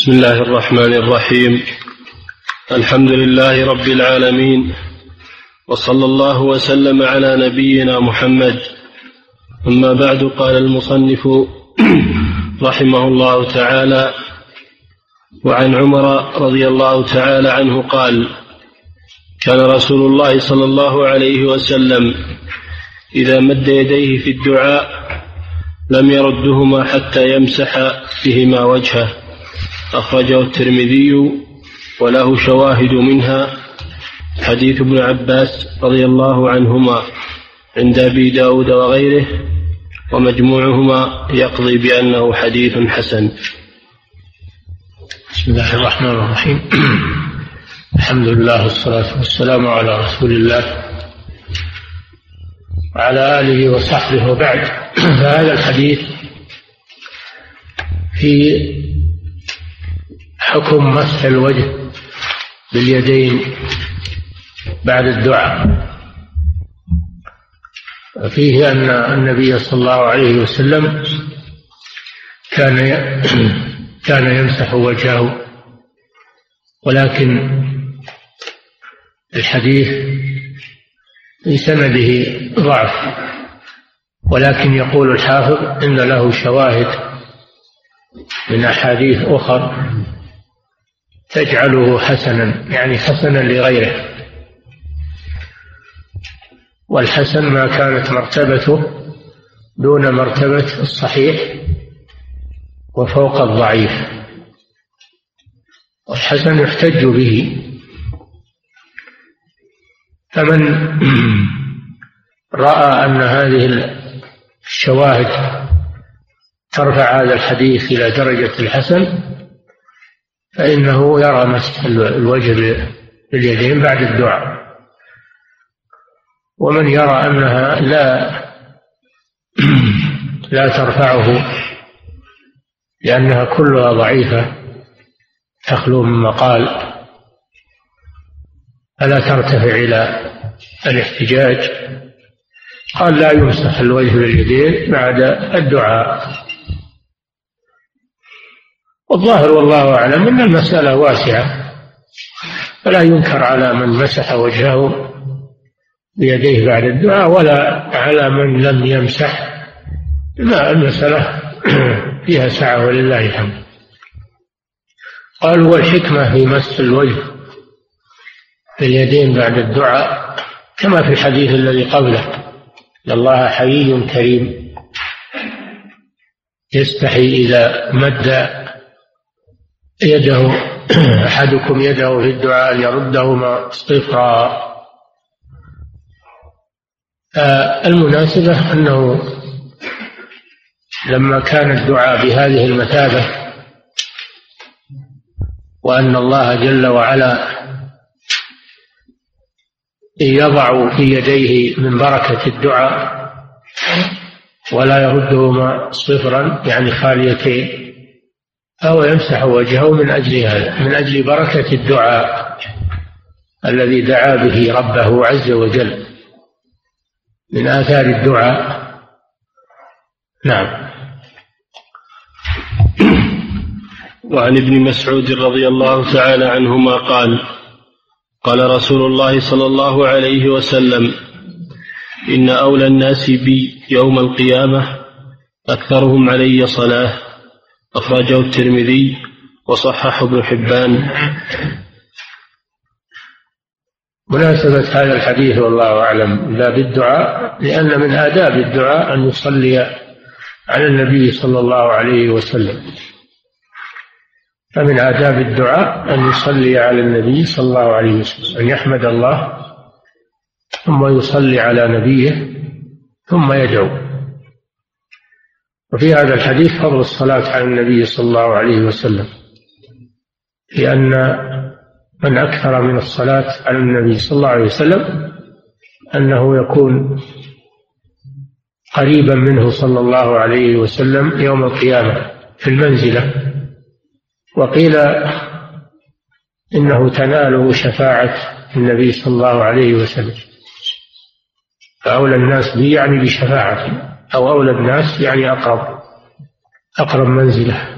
بسم الله الرحمن الرحيم. الحمد لله رب العالمين. وصلى الله وسلم على نبينا محمد. أما بعد قال المصنف رحمه الله تعالى وعن عمر رضي الله تعالى عنه قال كان رسول الله صلى الله عليه وسلم إذا مد يديه في الدعاء لم يردهما حتى يمسح بهما وجهه. أخرجه الترمذي وله شواهد منها حديث ابن عباس رضي الله عنهما عند أبي داود وغيره ومجموعهما يقضي بأنه حديث حسن. بسم الله الرحمن الرحيم. الحمد لله والصلاة والسلام على رسول الله وعلى آله وصحبه وبعد. فهذا الحديث في حكم مسح الوجه باليدين بعد الدعاء. فيه أن النبي صلى الله عليه وسلم كان كان يمسح وجهه ولكن الحديث في سنده ضعف ولكن يقول الحافظ إن له شواهد من أحاديث أخر. تجعله حسنا يعني حسنا لغيره. والحسن ما كانت مرتبته دون مرتبة الصحيح وفوق الضعيف. والحسن يحتج به. فمن رأى أن هذه الشواهد ترفع هذا الحديث إلى درجة الحسن فإنه يرى مسح الوجه باليدين بعد الدعاء. ومن يرى أنها لا لا ترفعه لأنها كلها ضعيفة تخلو من مقال فلا ترتفع إلى الاحتجاج. قال لا يمسح الوجه باليدين بعد الدعاء. والظاهر والله أعلم أن المسألة واسعة فلا ينكر على من مسح وجهه بيديه بعد الدعاء ولا على من لم يمسح لا المسألة فيها سعة ولله الحمد. قالوا والحكمة في مس الوجه باليدين بعد الدعاء كما في الحديث الذي قبله إن الله حيي كريم يستحي إذا مد يده أحدكم يده في الدعاء أن يردهما صفرا المناسبة أنه لما كان الدعاء بهذه المثابة وأن الله جل وعلا يضع في يديه من بركة الدعاء ولا يردهما صفرا يعني خاليتين فهو يمسح وجهه من أجل هذا من أجل بركة الدعاء الذي دعا به ربه عز وجل من آثار الدعاء. نعم. وعن ابن مسعود رضي الله تعالى عنهما قال قال رسول الله صلى الله عليه وسلم إن أولى الناس بي يوم القيامة أكثرهم علي صلاة. أخرجه الترمذي وصححه ابن حبان. مناسبة هذا الحديث والله أعلم. لا بالدعاء لأن من آداب الدعاء أن يصلي على النبي صلى الله عليه وسلم. فمن آداب الدعاء أن يصلي على النبي صلى الله عليه وسلم أن يحمد الله ثم يصلي على نبيه ثم يدعو. وفي هذا الحديث فضل الصلاة على النبي صلى الله عليه وسلم لأن من أكثر من الصلاة على النبي صلى الله عليه وسلم أنه يكون قريبا منه صلى الله عليه وسلم يوم القيامة في المنزلة. وقيل إنه تناله شفاعة النبي صلى الله عليه وسلم. فأولى الناس به يعني بشفاعته. أو أولى الناس يعني أقرب أقرب منزلة.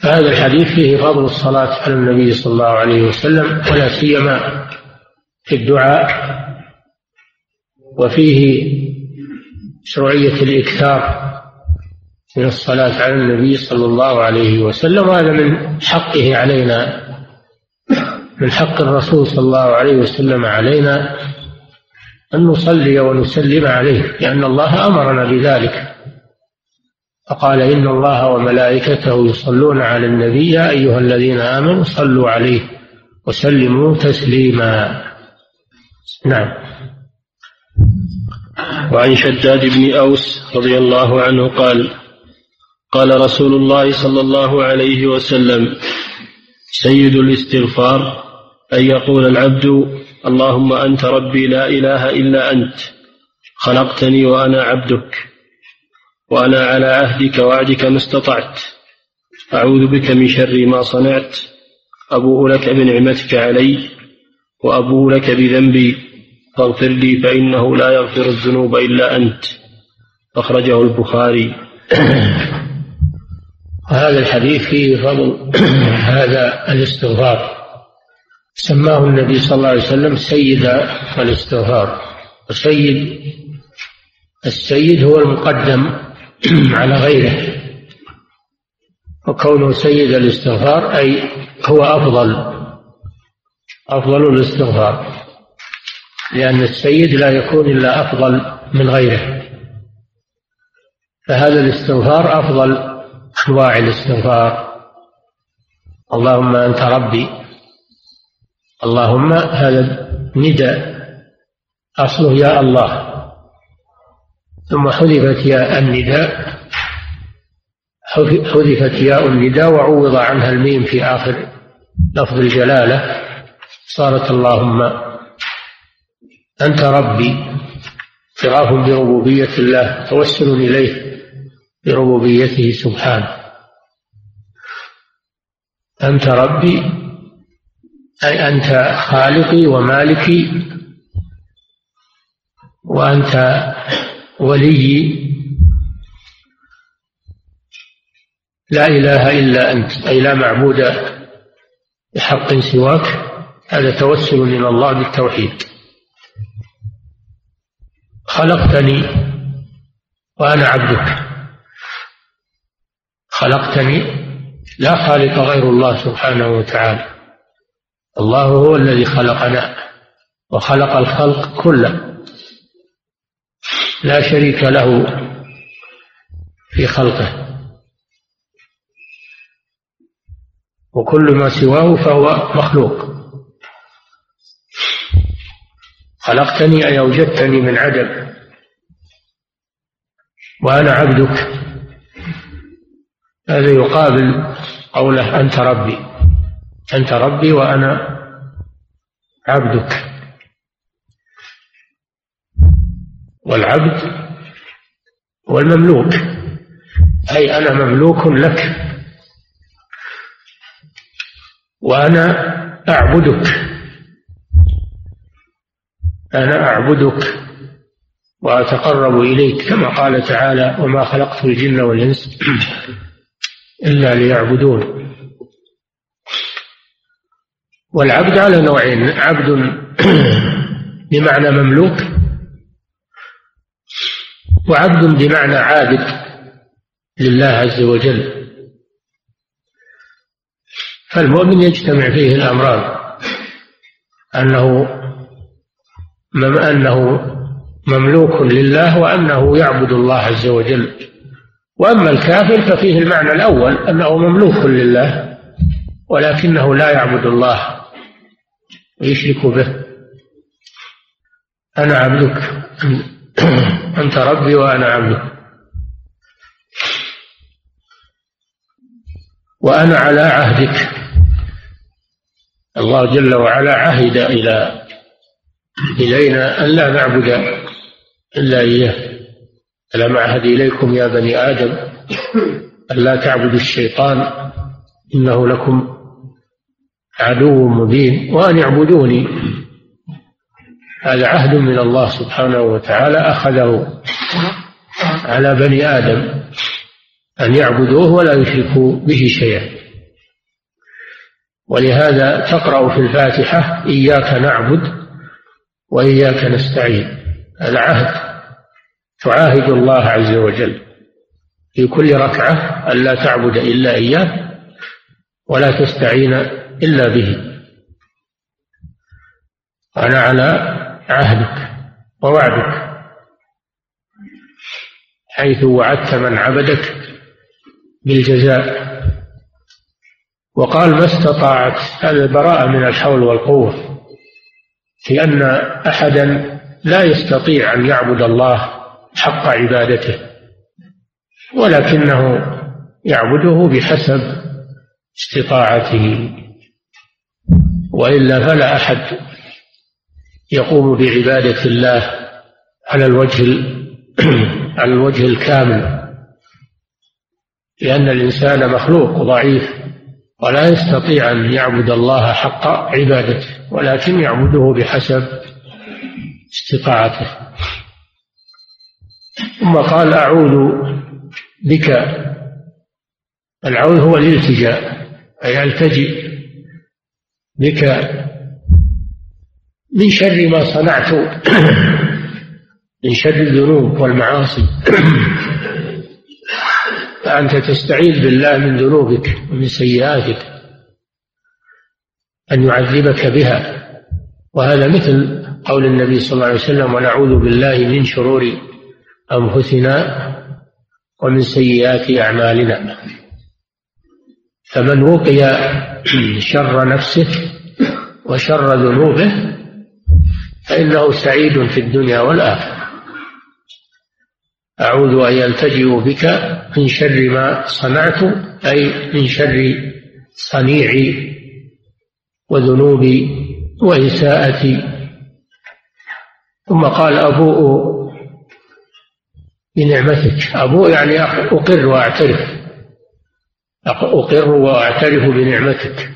فهذا الحديث فيه فضل الصلاة على النبي صلى الله عليه وسلم ولا سيما في الدعاء وفيه مشروعية الإكثار من الصلاة على النبي صلى الله عليه وسلم وهذا من حقه علينا من حق الرسول صلى الله عليه وسلم علينا. أن نصلي ونسلم عليه لأن الله أمرنا بذلك. فقال إن الله وملائكته يصلون على النبي يا أيها الذين آمنوا صلوا عليه وسلموا تسليما. نعم. وعن شداد بن أوس رضي الله عنه قال قال رسول الله صلى الله عليه وسلم سيد الاستغفار أن يقول العبد اللهم أنت ربي لا إله إلا أنت خلقتني وأنا عبدك وأنا على عهدك وعدك ما استطعت. أعوذ بك من شر ما صنعت أبوء لك بنعمتك علي وأبوء لك بذنبي. فاغفر لي فإنه لا يغفر الذنوب إلا أنت. أخرجه البخاري. وهذا الحديث فيه فضل هذا الاستغفار. سماه النبي صلى الله عليه وسلم سيد الاستغفار. وسيد السيد هو المقدم على غيره. وكونه سيد الاستغفار أي هو أفضل أفضل الاستغفار. لأن السيد لا يكون إلا أفضل من غيره. فهذا الاستغفار أفضل أنواع الاستغفار. اللهم أنت ربي. اللهم هذا نداء أصله يا الله. ثم حذفت ياء النداء. حذفت ياء النداء وعوض عنها الميم في آخر لفظ الجلالة. صارت اللهم أنت ربي. اعتراف بربوبية الله. توسل إليه بربوبيته سبحانه. أنت ربي. أي أنت خالقي ومالكي وأنت ولي لا إله إلا أنت أي لا معبود بحق سواك. هذا توسل إلى الله بالتوحيد. خلقتني وأنا عبدك. خلقتني لا خالق غير الله سبحانه وتعالى. الله هو الذي خلقنا وخلق الخلق كله. لا شريك له في خلقه. وكل ما سواه فهو مخلوق. خلقتني أي أوجدتني من عدم. وأنا عبدك. هذا يقابل قوله أنت ربي. أنت ربي وأنا عبدك. والعبد والمملوك أي أنا مملوك لك. وأنا أعبدك. أنا أعبدك وأتقرب إليك كما قال تعالى وما خلقت الجن والإنس إلا ليعبدون. والعبد على نوعين عبد بمعنى مملوك وعبد بمعنى عابد لله عز وجل. فالمؤمن يجتمع فيه الأمران أنه أنه مملوك لله وأنه يعبد الله عز وجل. وأما الكافر ففيه المعنى الأول أنه مملوك لله ولكنه لا يعبد الله. ويشرك به. أنا عبدك. أنت ربي وأنا عبدك. وأنا على عهدك. الله جل وعلا عهد إلى إلينا أن لا نعبد إلا إياه. ألم أعهد إليكم يا بني آدم أن لا تعبدوا الشيطان إنه لكم عدو مبين وأن اعبدوني هذا عهد من الله سبحانه وتعالى أخذه على بني آدم أن يعبدوه ولا يشركوا به شيئا. ولهذا تقرأ في الفاتحة إياك نعبد وإياك نستعين. هذا عهد تعاهد الله عز وجل في كل ركعة ألا تعبد إلا إياه ولا تستعين إلا به. أنا على عهدك ووعدك. حيث وعدت من عبدك بالجزاء. وقال ما استطاعت هذا براءة من الحول والقوة لأن أحدا لا يستطيع أن يعبد الله حق عبادته ولكنه يعبده بحسب استطاعته. وإلا فلا أحد يقوم بعباده الله على الوجه على الوجه الكامل لأن الإنسان مخلوق ضعيف ولا يستطيع أن يعبد الله حق عبادته ولكن يعبده بحسب استطاعته. ثم قال أعوذ بك العوذ هو الالتجاء أي ألتجئ بك من شر ما صنعت من شر الذنوب والمعاصي. فأنت تستعيذ بالله من ذنوبك ومن سيئاتك أن يعذبك بها. وهذا مثل قول النبي صلى الله عليه وسلم ونعوذ بالله من شرور أنفسنا ومن سيئات أعمالنا. فمن وقي شر نفسه وشر ذنوبه فإنه سعيد في الدنيا والآخرة. أعوذ أن يلتجئ بك من شر ما صنعت أي من شر صنيعي وذنوبي وإساءتي. ثم قال أبوء بنعمتك. أبوء يعني أقر وأعترف. أقر وأعترف بنعمتك.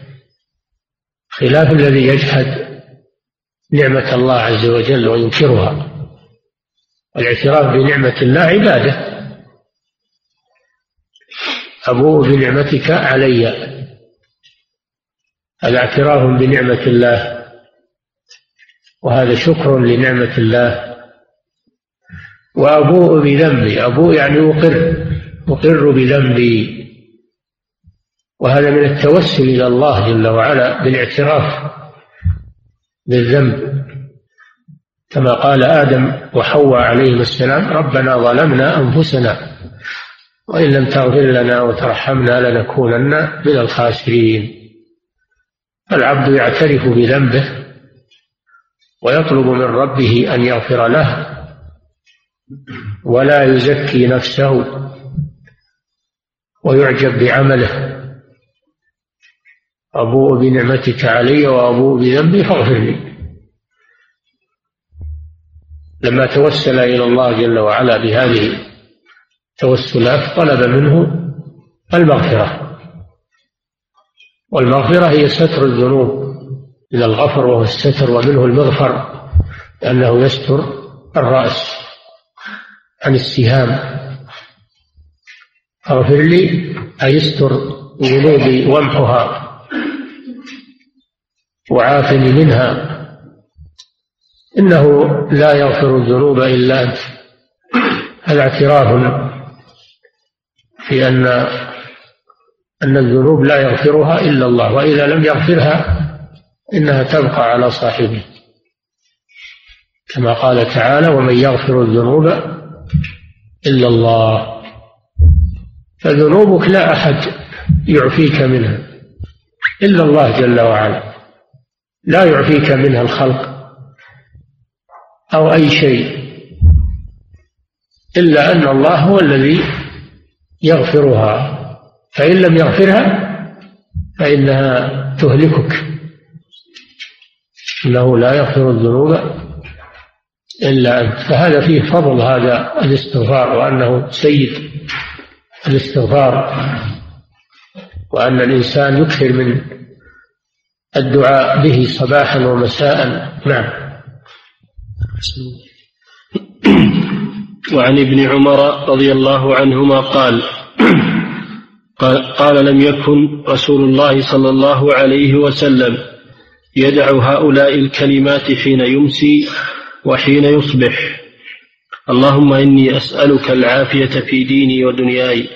خلاف الذي يجحد نعمة الله عز وجل وينكرها. الاعتراف بنعمة الله عبادة. أبوء بنعمتك علي. هذا اعتراف بنعمة الله. وهذا شكر لنعمة الله. وأبوء بذنبي. أبوء يعني أقر. أقر بذنبي. وهذا من التوسل إلى الله جل وعلا بالاعتراف بالذنب. كما قال آدم وحواء عليهما السلام ربنا ظلمنا أنفسنا وإن لم تغفر لنا وترحمنا لنكونن من الخاسرين. العبد يعترف بذنبه ويطلب من ربه أن يغفر له ولا يزكي نفسه ويعجب بعمله. أبوء بنعمتك علي وأبوء بذنبي فاغفر لي. لما توسل إلى الله جل وعلا بهذه التوسلات طلب منه المغفرة. والمغفرة هي ستر الذنوب من الغفر وهو الستر ومنه المغفر لأنه يستر الرأس عن السهام. اغفر لي أيستر ذنوبي وامحها. وعافني منها. إنه لا يغفر الذنوب إلا أنت. هذا اعتراف في أن أن الذنوب لا يغفرها إلا الله وإذا لم يغفرها إنها تبقى على صاحبه. كما قال تعالى ومن يغفر الذنوب إلا الله. فذنوبك لا أحد يعفيك منها إلا الله جل وعلا. لا يعفيك منها الخلق أو أي شيء إلا أن الله هو الذي يغفرها. فإن لم يغفرها فإنها تهلكك. إنه لا يغفر الذنوب إلا أنت. فهذا فيه فضل هذا الاستغفار وأنه سيد الاستغفار وأن الإنسان يكثر من الدعاء به صباحا ومساء نعم. وعن ابن عمر رضي الله عنهما قال قال, لم يكن رسول الله صلى الله عليه وسلم يدع هؤلاء الكلمات حين يمسي وحين يصبح. اللهم إني أسألك العافية في ديني ودنياي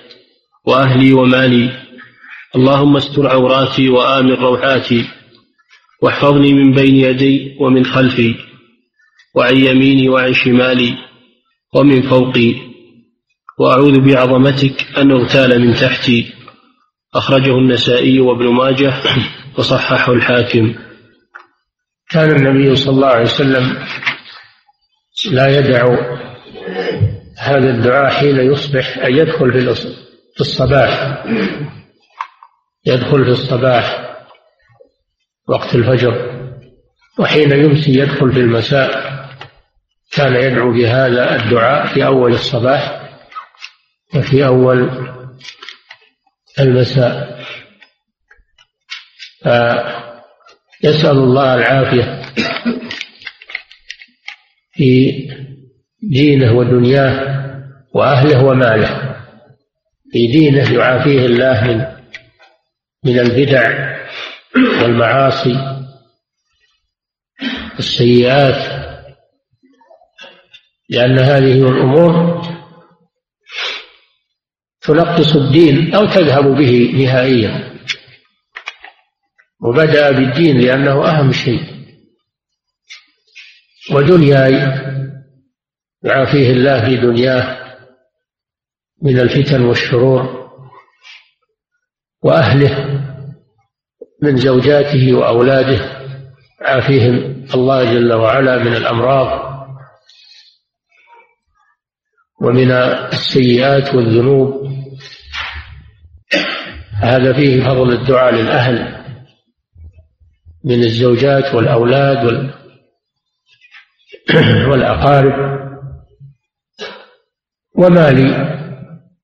وأهلي ومالي. اللهم استر عوراتي وآمن روعاتي واحفظني من بين يدي ومن خلفي وعن يميني وعن شمالي ومن فوقي وأعوذ بعظمتك أن أغتال من تحتي. أخرجه النسائي وابن ماجه وصححه الحاكم. كان النبي صلى الله عليه وسلم لا يدع هذا الدعاء حين يصبح أن يدخل في الصباح. يدخل في الصباح. وقت الفجر وحين يمسي يدخل في المساء كان يدعو بهذا الدعاء في أول الصباح وفي أول المساء. يسأل الله العافية في دينه ودنياه وأهله وماله في دينه يعافيه الله من من البدع والمعاصي والسيئات لأن هذه الأمور تنقص الدين أو تذهب به نهائيا. وبدأ بالدين لأنه أهم شيء. ودنياي يعافيه الله في دنياه من الفتن والشرور وأهله. من زوجاته وأولاده عافيهم الله جل وعلا من الأمراض ومن السيئات والذنوب. هذا فيه فضل الدعاء للأهل من الزوجات والأولاد والأقارب. ومالي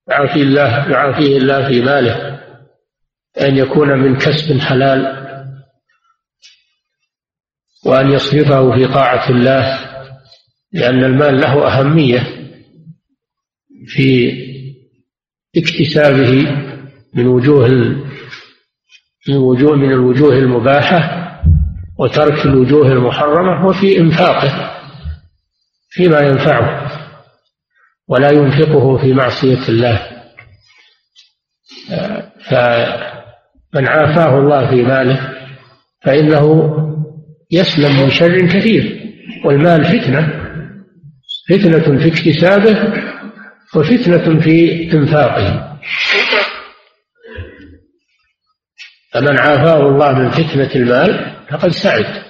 يعافي الله يعافيه الله في ماله. أن يكون من كسب حلال وأن يصرفه في طاعة الله لأن المال له أهمية في اكتسابه من وجوه من وجوه من الوجوه المباحة وترك الوجوه المحرمة وفي إنفاقه فيما ينفعه ولا ينفقه في معصية الله. فمن عافاه الله في ماله فإنه يسلم من شر كثير. والمال فتنة فتنة في اكتسابه وفتنة في إنفاقه. فمن عافاه الله من فتنة المال فقد سعد.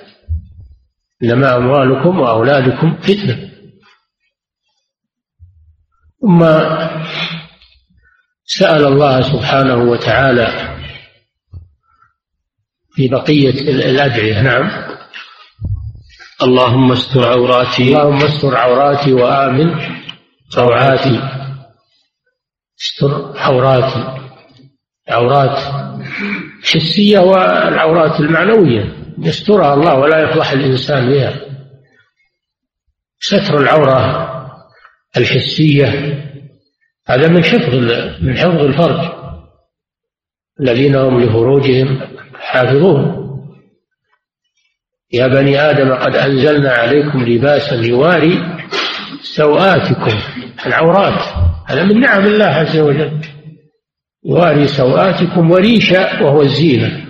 إنما أموالكم وأولادكم فتنة. ثم سأل الله سبحانه وتعالى في بقية الأدعية. نعم. اللهم استر عوراتي. اللهم استر عوراتي وآمن. روعاتي استر عوراتي. عورات حسية والعورات المعنوية. يسترها الله ولا يفضح الإنسان بها. ستر العورة الحسية. هذا من حفظ من حفظ الفرج. الذين هم لفروجهم حافظون يا بني آدم قد أنزلنا عليكم لباسا يواري سوآتكم العورات هذا من نعم الله عز وجل. يواري سوآتكم وريشا وهو الزينة.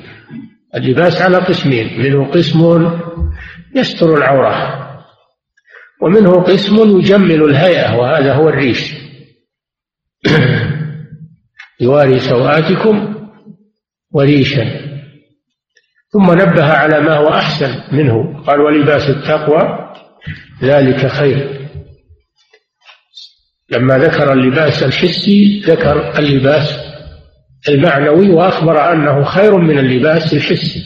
اللباس على قسمين منه قسم يستر العورة ومنه قسم يجمل الهيئة وهذا هو الريش. يواري سوآتكم وريشا. ثم نبه على ما هو أحسن منه. قال ولباس التقوى ذلك خير. لما ذكر اللباس الحسي ذكر اللباس المعنوي وأخبر أنه خير من اللباس الحسي.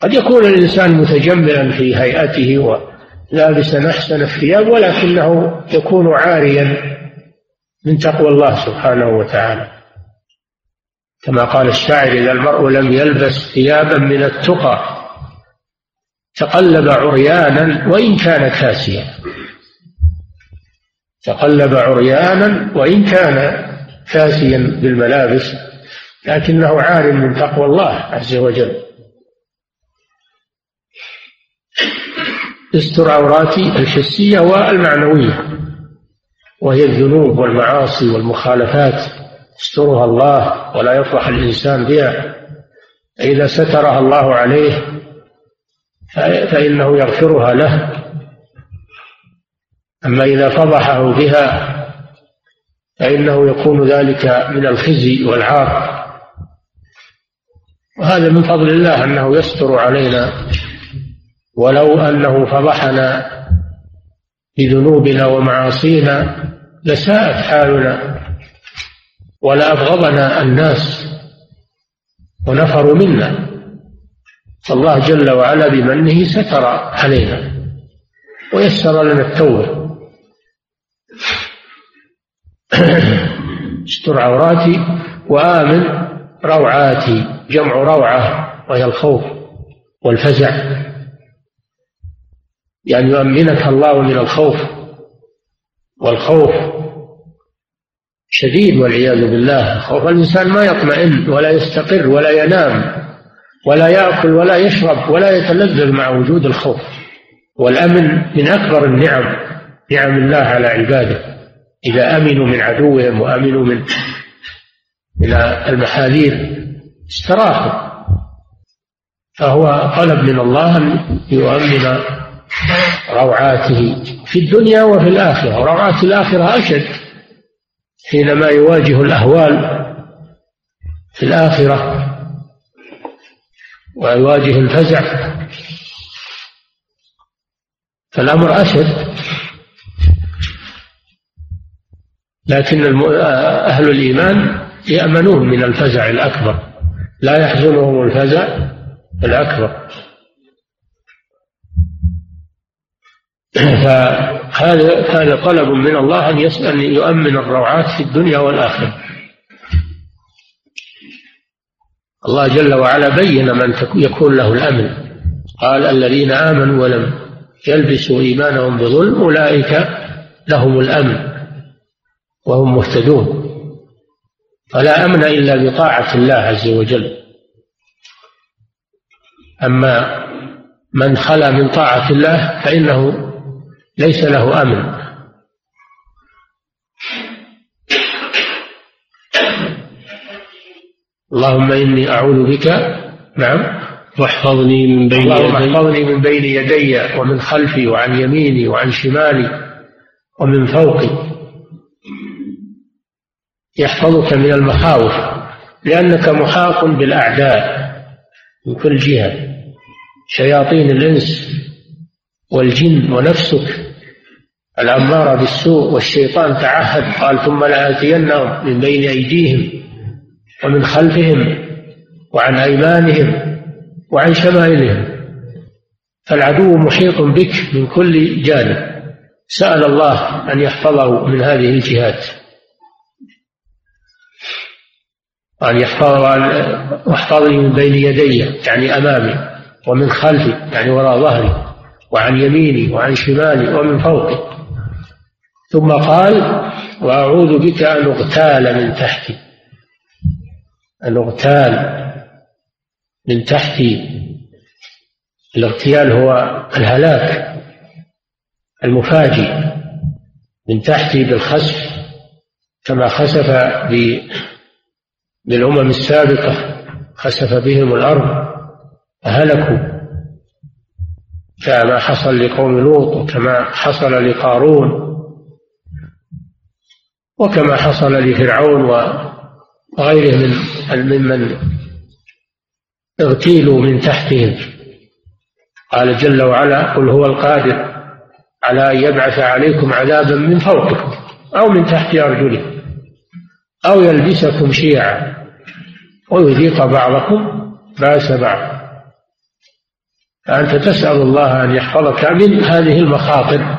قد يكون الإنسان متجملا في هيئته ولابسا أحسن الثياب ولكنه يكون عاريا من تقوى الله سبحانه وتعالى. كما قال الشاعر إذا المرء لم يلبس ثيابا من التقى تقلب عريانا وإن كان كاسيا. تقلب عريانا وإن كان كاسيا بالملابس لكنه عار من تقوى الله عز وجل. استر عوراتي الحسية والمعنوية وهي الذنوب والمعاصي والمخالفات. يسترها الله ولا يفرح الإنسان بها. إذا سترها الله عليه فإنه يغفرها له. أما إذا فضحه بها فإنه يكون ذلك من الخزي والعار. وهذا من فضل الله أنه يستر علينا. ولو أنه فضحنا بذنوبنا ومعاصينا لساءت حالنا. ولأبغضنا الناس ونفروا منا. فالله جل وعلا بمنه ستر علينا ويسر لنا التوبة. استر عوراتي وآمن روعاتي جمع روعة وهي الخوف والفزع. يعني يؤمنك الله من الخوف والخوف شديد والعياذ بالله. خوف الإنسان ما يطمئن ولا يستقر ولا ينام ولا يأكل ولا يشرب ولا يتلذذ مع وجود الخوف. والأمن من أكبر النعم نعم الله على عباده. إذا أمنوا من عدوهم وأمنوا من من المحاذير استراحوا. فهو طلب من الله أن يؤمن روعاته في الدنيا وفي الآخرة. وروعات الآخرة أشد. حينما يواجه الأهوال في الآخرة ويواجه الفزع فالأمر أشد لكن أهل الإيمان يأمنون من الفزع الأكبر لا يحزنهم الفزع الأكبر. فهذا هذا طلب من الله أن أن يؤمن الروعات في الدنيا والآخرة. الله جل وعلا بين من يكون له الأمن. قال الذين آمنوا ولم يلبسوا إيمانهم بظلم أولئك لهم الأمن وهم مهتدون. فلا أمن إلا بطاعة الله عز وجل. أما من خلا من طاعة الله فإنه ليس له أمن اللهم إني أعوذ بك نعم واحفظني من بين اللهم احفظني من بين يدي ومن خلفي وعن يميني وعن شمالي ومن فوقي. يحفظك من المخاوف لأنك محاط بالأعداء من كل جهة. شياطين الإنس والجن ونفسك. الأمارة بالسوء والشيطان تعهد قال ثم لآتينهم من بين أيديهم ومن خلفهم وعن أيمانهم وعن شمائلهم فالعدو محيط بك من كل جانب. سأل الله أن يحفظه من هذه الجهات. أن يحفظه واحفظني من بين يدي يعني أمامي ومن خلفي يعني وراء ظهري وعن يميني وعن شمالي ومن فوقي. ثم قال وأعوذ بك أن أغتال من تحتي. أن أغتال من تحتي. الاغتيال هو الهلاك المفاجئ من تحتي بالخسف كما خسف بالأمم السابقة خسف بهم الأرض فهلكوا. كما حصل لقوم لوط وكما حصل لقارون. وكما حصل لفرعون وغيره من ممن اغتيلوا من تحتهم. قال جل وعلا قل هو القادر على أن يبعث عليكم عذابا من فوقكم أو من تحت أرجلكم أو يلبسكم شيعا ويذيق بعضكم بأس بعض. فأنت تسأل الله أن يحفظك من هذه المخاطر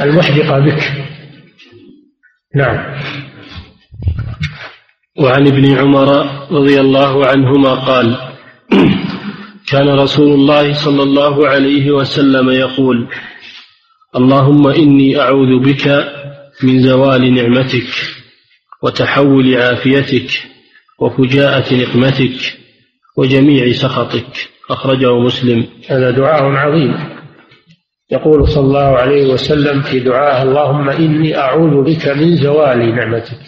المحدقة بك. نعم. وعن ابن عمر رضي الله عنهما قال كان رسول الله صلى الله عليه وسلم يقول اللهم إني أعوذ بك من زوال نعمتك وتحول عافيتك وفجاءة نقمتك وجميع سخطك. أخرجه مسلم. هذا دعاء عظيم. يقول صلى الله عليه وسلم في دعاه اللهم إني أعوذ بك من زوال نعمتك.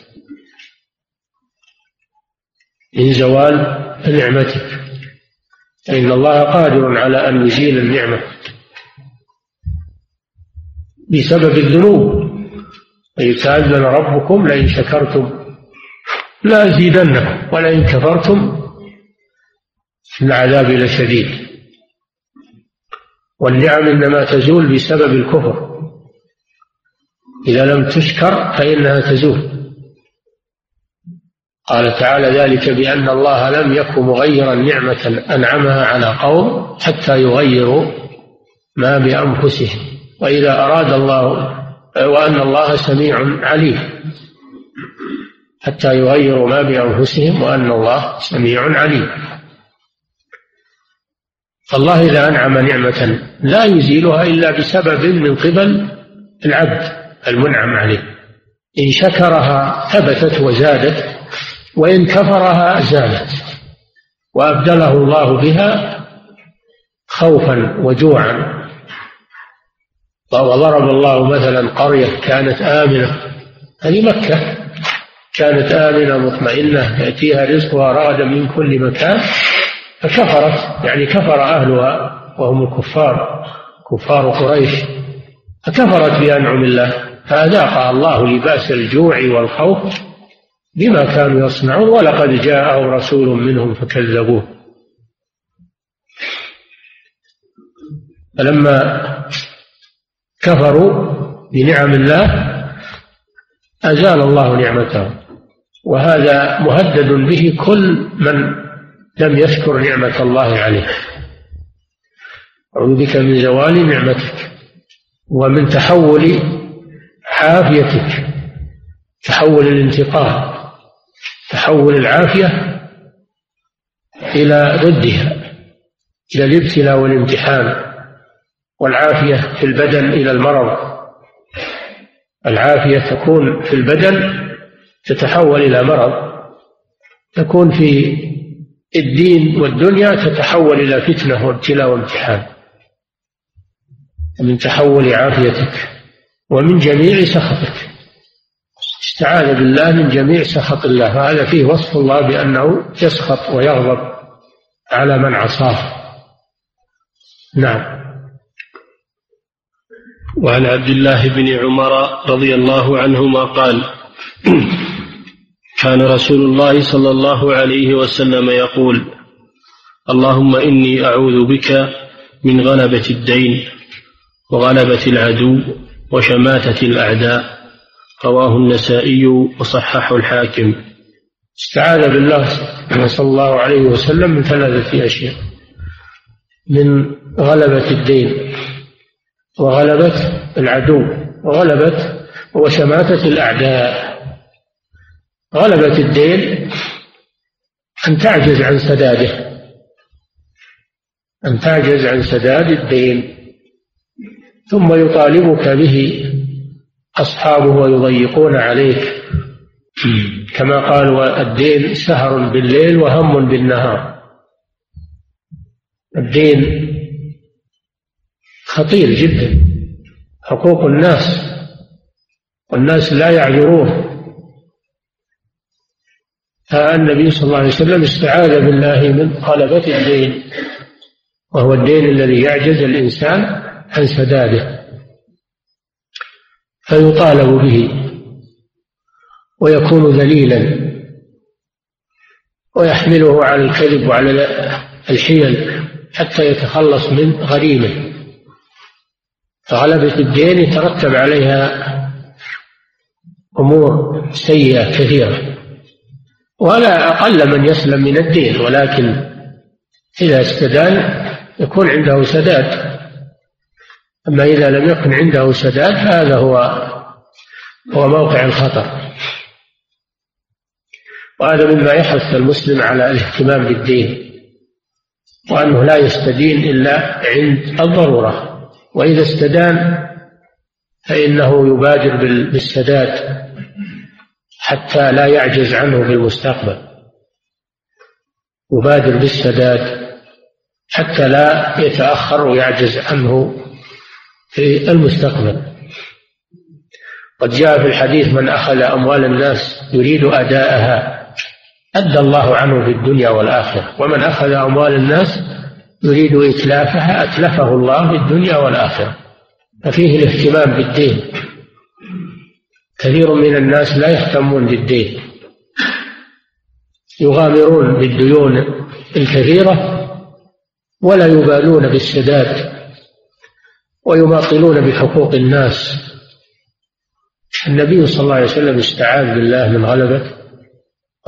من زوال نعمتك. فإن الله قادر على أن يزيل النعمة. بسبب الذنوب. وإذ تأذن ربكم لئن شكرتم لأزيدنكم ولئن كفرتم العذاب لشديد. والنعم إنما تزول بسبب الكفر. إذا لم تشكر فإنها تزول. قال تعالى ذلك بأن الله لم يكن مغيرا نعمة أنعمها على قوم حتى يغيروا ما بأنفسهم. وإذا أراد الله وأن الله سميع عليم حتى يغيروا ما بأنفسهم وأن الله سميع عليم. فالله إذا أنعم نعمة لا يزيلها إلا بسبب من قبل العبد المنعم عليه. إن شكرها ثبتت وزادت وإن كفرها زالت وأبدله الله بها خوفا وجوعا. وضرب الله مثلا قرية كانت آمنة هذه مكة كانت آمنة مطمئنة يأتيها رزقها رغدا من كل مكان. فكفرت يعني كفر أهلها وهم الكفار كفار قريش فكفرت بأنعم الله فأذاقها الله لبأس الجوع والخوف بما كانوا يصنعون ولقد جاءهم رسول منهم فكذبوه. فلما كفروا بنعم الله أزال الله نعمتهم وهذا مهدد به كل من لم يشكر نعمة الله عليه أعوذ بك من زوال نعمتك ومن تحول عافيتك تحول الانتقام تحول العافية إلى ضدها إلى الابتلاء والامتحان والعافية في البدن إلى المرض. العافية تكون في البدن تتحول إلى مرض تكون في الدين والدنيا تتحول إلى فتنة وابتلاء وامتحان. من تحول عافيتك ومن جميع سخطك. استعاذ بالله من جميع سخط الله. فهذا فيه وصف الله بأنه يسخط ويغضب على من عصاه. نعم. وعن عبد الله بن عمر رضي الله عنهما قال كان رسول الله صلى الله عليه وسلم يقول اللهم إني أعوذ بك من غلبة الدين وغلبة العدو وشماتة الأعداء. رواه النسائي وصححه الحاكم. استعاذ بالله صلى الله عليه وسلم من ثلاثة أشياء. من غلبة الدين وغلبة العدو وغلبة وشماتة الأعداء. غلبة الدين أن تعجز عن سداده. أن تعجز عن سداد الدين. ثم يطالبك به أصحابه ويضيقون عليك. كما قال والدين سهر بالليل وهم بالنهار. الدين خطير جدا. حقوق الناس. والناس لا يعذرون. فالنبي صلى الله عليه وسلم استعاذ بالله من غلبة الدين وهو الدين الذي يعجز الإنسان عن سداده. فيطالب به ويكون ذليلا ويحمله على الكذب وعلى الحيل حتى يتخلص من غريمه. فغلبة الدين يترتب عليها أمور سيئة كثيرة. ولا أقل من يسلم من الدين ولكن إذا استدان يكون عنده سداد. أما إذا لم يكن عنده سداد هذا هو هو موقع الخطر. وهذا مما يحث المسلم على الاهتمام بالدين وأنه لا يستدين إلا عند الضرورة. وإذا استدان فإنه يبادر بالسداد. حتى لا يعجز عنه في المستقبل. يبادر بالسداد حتى لا يتأخر ويعجز عنه في المستقبل. قد جاء في الحديث من أخذ أموال الناس يريد أداءها أدى الله عنه في الدنيا والآخرة. ومن أخذ أموال الناس يريد إتلافها أتلفه الله في الدنيا والآخرة. ففيه الاهتمام بالدين. كثير من الناس لا يهتمون بالدين. يغامرون بالديون الكثيرة ولا يبالون بالسداد ويماطلون بحقوق الناس. النبي صلى الله عليه وسلم استعاذ بالله من غلبة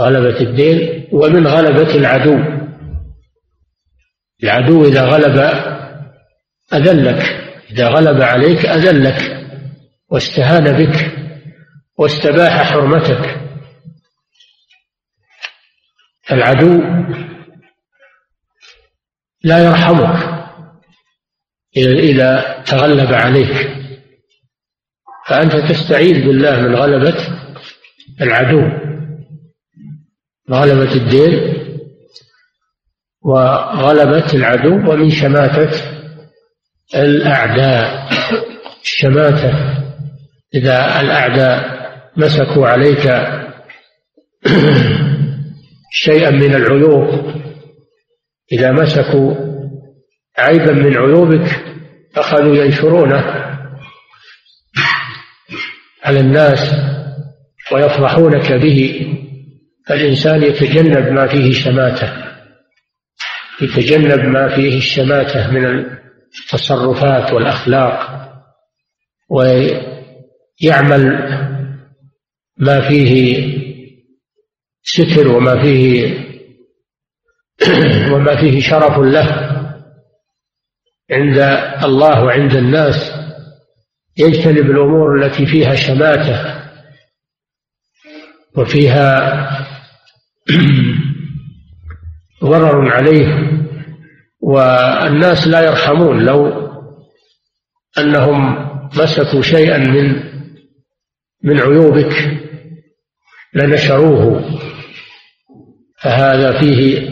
غلبة الدين ومن غلبة العدو. العدو إذا غلب أذلك إذا غلب عليك أذلك واستهان بك. واستباح حرمتك. العدو لا يرحمك إذا تغلب عليك. فأنت تستعيذ بالله من غلبة العدو غلبة الدين وغلبة العدو ومن شماتة الأعداء. الشماتة إذا الأعداء مسكوا عليك شيئا من العيوب إذا مسكوا عيبا من عيوبك أخذوا ينشرونه على الناس ويفضحونك به. فالإنسان يتجنب ما فيه شماتة يتجنب ما فيه الشماتة من التصرفات والأخلاق ويعمل ما فيه ستر وما فيه وما فيه شرف له عند الله وعند الناس يجتنب الأمور التي فيها شماتة وفيها ضرر عليه والناس لا يرحمون لو أنهم مسكوا شيئا من من عيوبك. لنشروه. فهذا فيه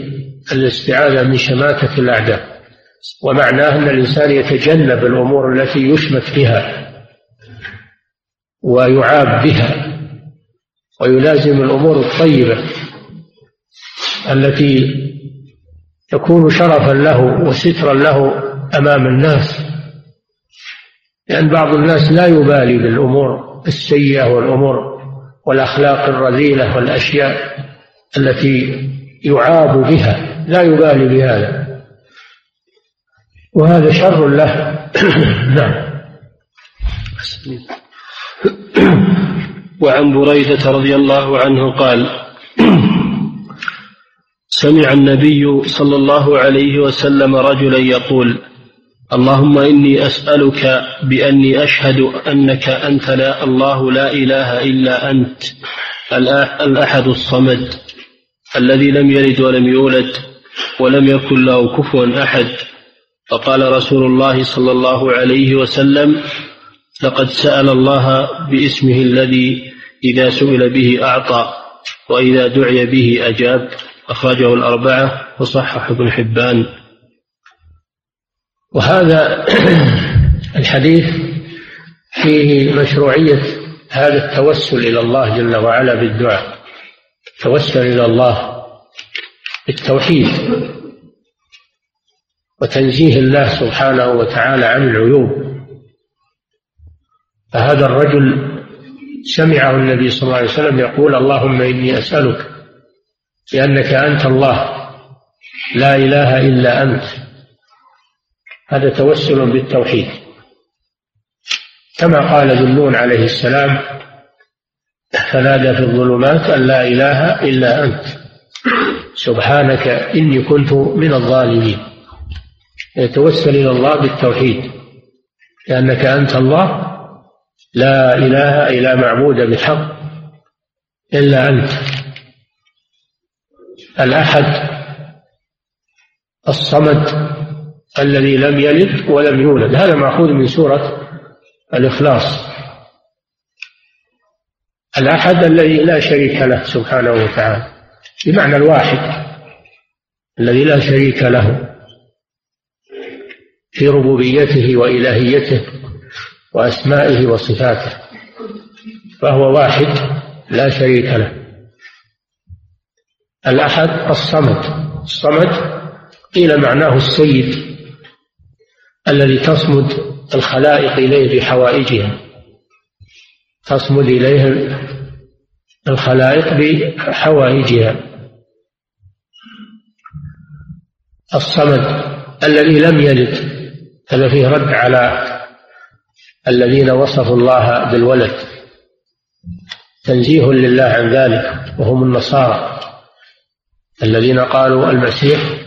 الاستعاذة من شماتة الأعداء. ومعناه أن الإنسان يتجنب الأمور التي يشمت بها ويعاب بها ويلازم الأمور الطيبة التي تكون شرفا له وسترا له أمام الناس. لأن بعض الناس لا يبالي بالأمور السيئة والأمور والأخلاق الرذيلة والأشياء التي يعاب بها لا يبالي بهذا. وهذا شر له. نعم. وعن بريدة رضي الله عنه قال سمع النبي صلى الله عليه وسلم رجلا يقول اللهم إني أسألك بأني أشهد أنك أنت لا الله لا إله إلا أنت الأحد الصمد الذي لم يلد ولم يولد ولم يكن له كفوا أحد. فقال رسول الله صلى الله عليه وسلم لقد سأل الله باسمه الذي إذا سئل به أعطى وإذا دعي به أجاب. أخرجه الأربعة وصحح ابن حبان. وهذا الحديث فيه مشروعية هذا التوسل إلى الله جل وعلا بالدعاء. التوسل إلى الله بالتوحيد وتنزيه الله سبحانه وتعالى عن العيوب. فهذا الرجل سمعه النبي صلى الله عليه وسلم يقول اللهم إني أسألك بأنك أنت الله لا إله إلا أنت هذا توسل بالتوحيد. كما قال ذنون عليه السلام فنادى في الظلمات أن لا إله إلا أنت سبحانك إني كنت من الظالمين. يتوسل إلى الله بالتوحيد لأنك أنت الله لا إله إلا معبود بحق إلا أنت. الأحد الصمد الذي لم يلد ولم يولد. هذا مأخوذ من سورة الإخلاص. الأحد الذي لا شريك له سبحانه وتعالى بمعنى الواحد الذي لا شريك له في ربوبيته وإلهيته وأسمائه وصفاته فهو واحد لا شريك له. الأحد الصمد. الصمد قيل معناه السيد. الذي تصمد الخلائق إليه بحوائجها تصمد إليه الخلائق بحوائجها الصمد الذي لم يلد هذا فيه رد على الذين وصفوا الله بالولد. تنزيه لله عن ذلك وهم النصارى الذين قالوا المسيح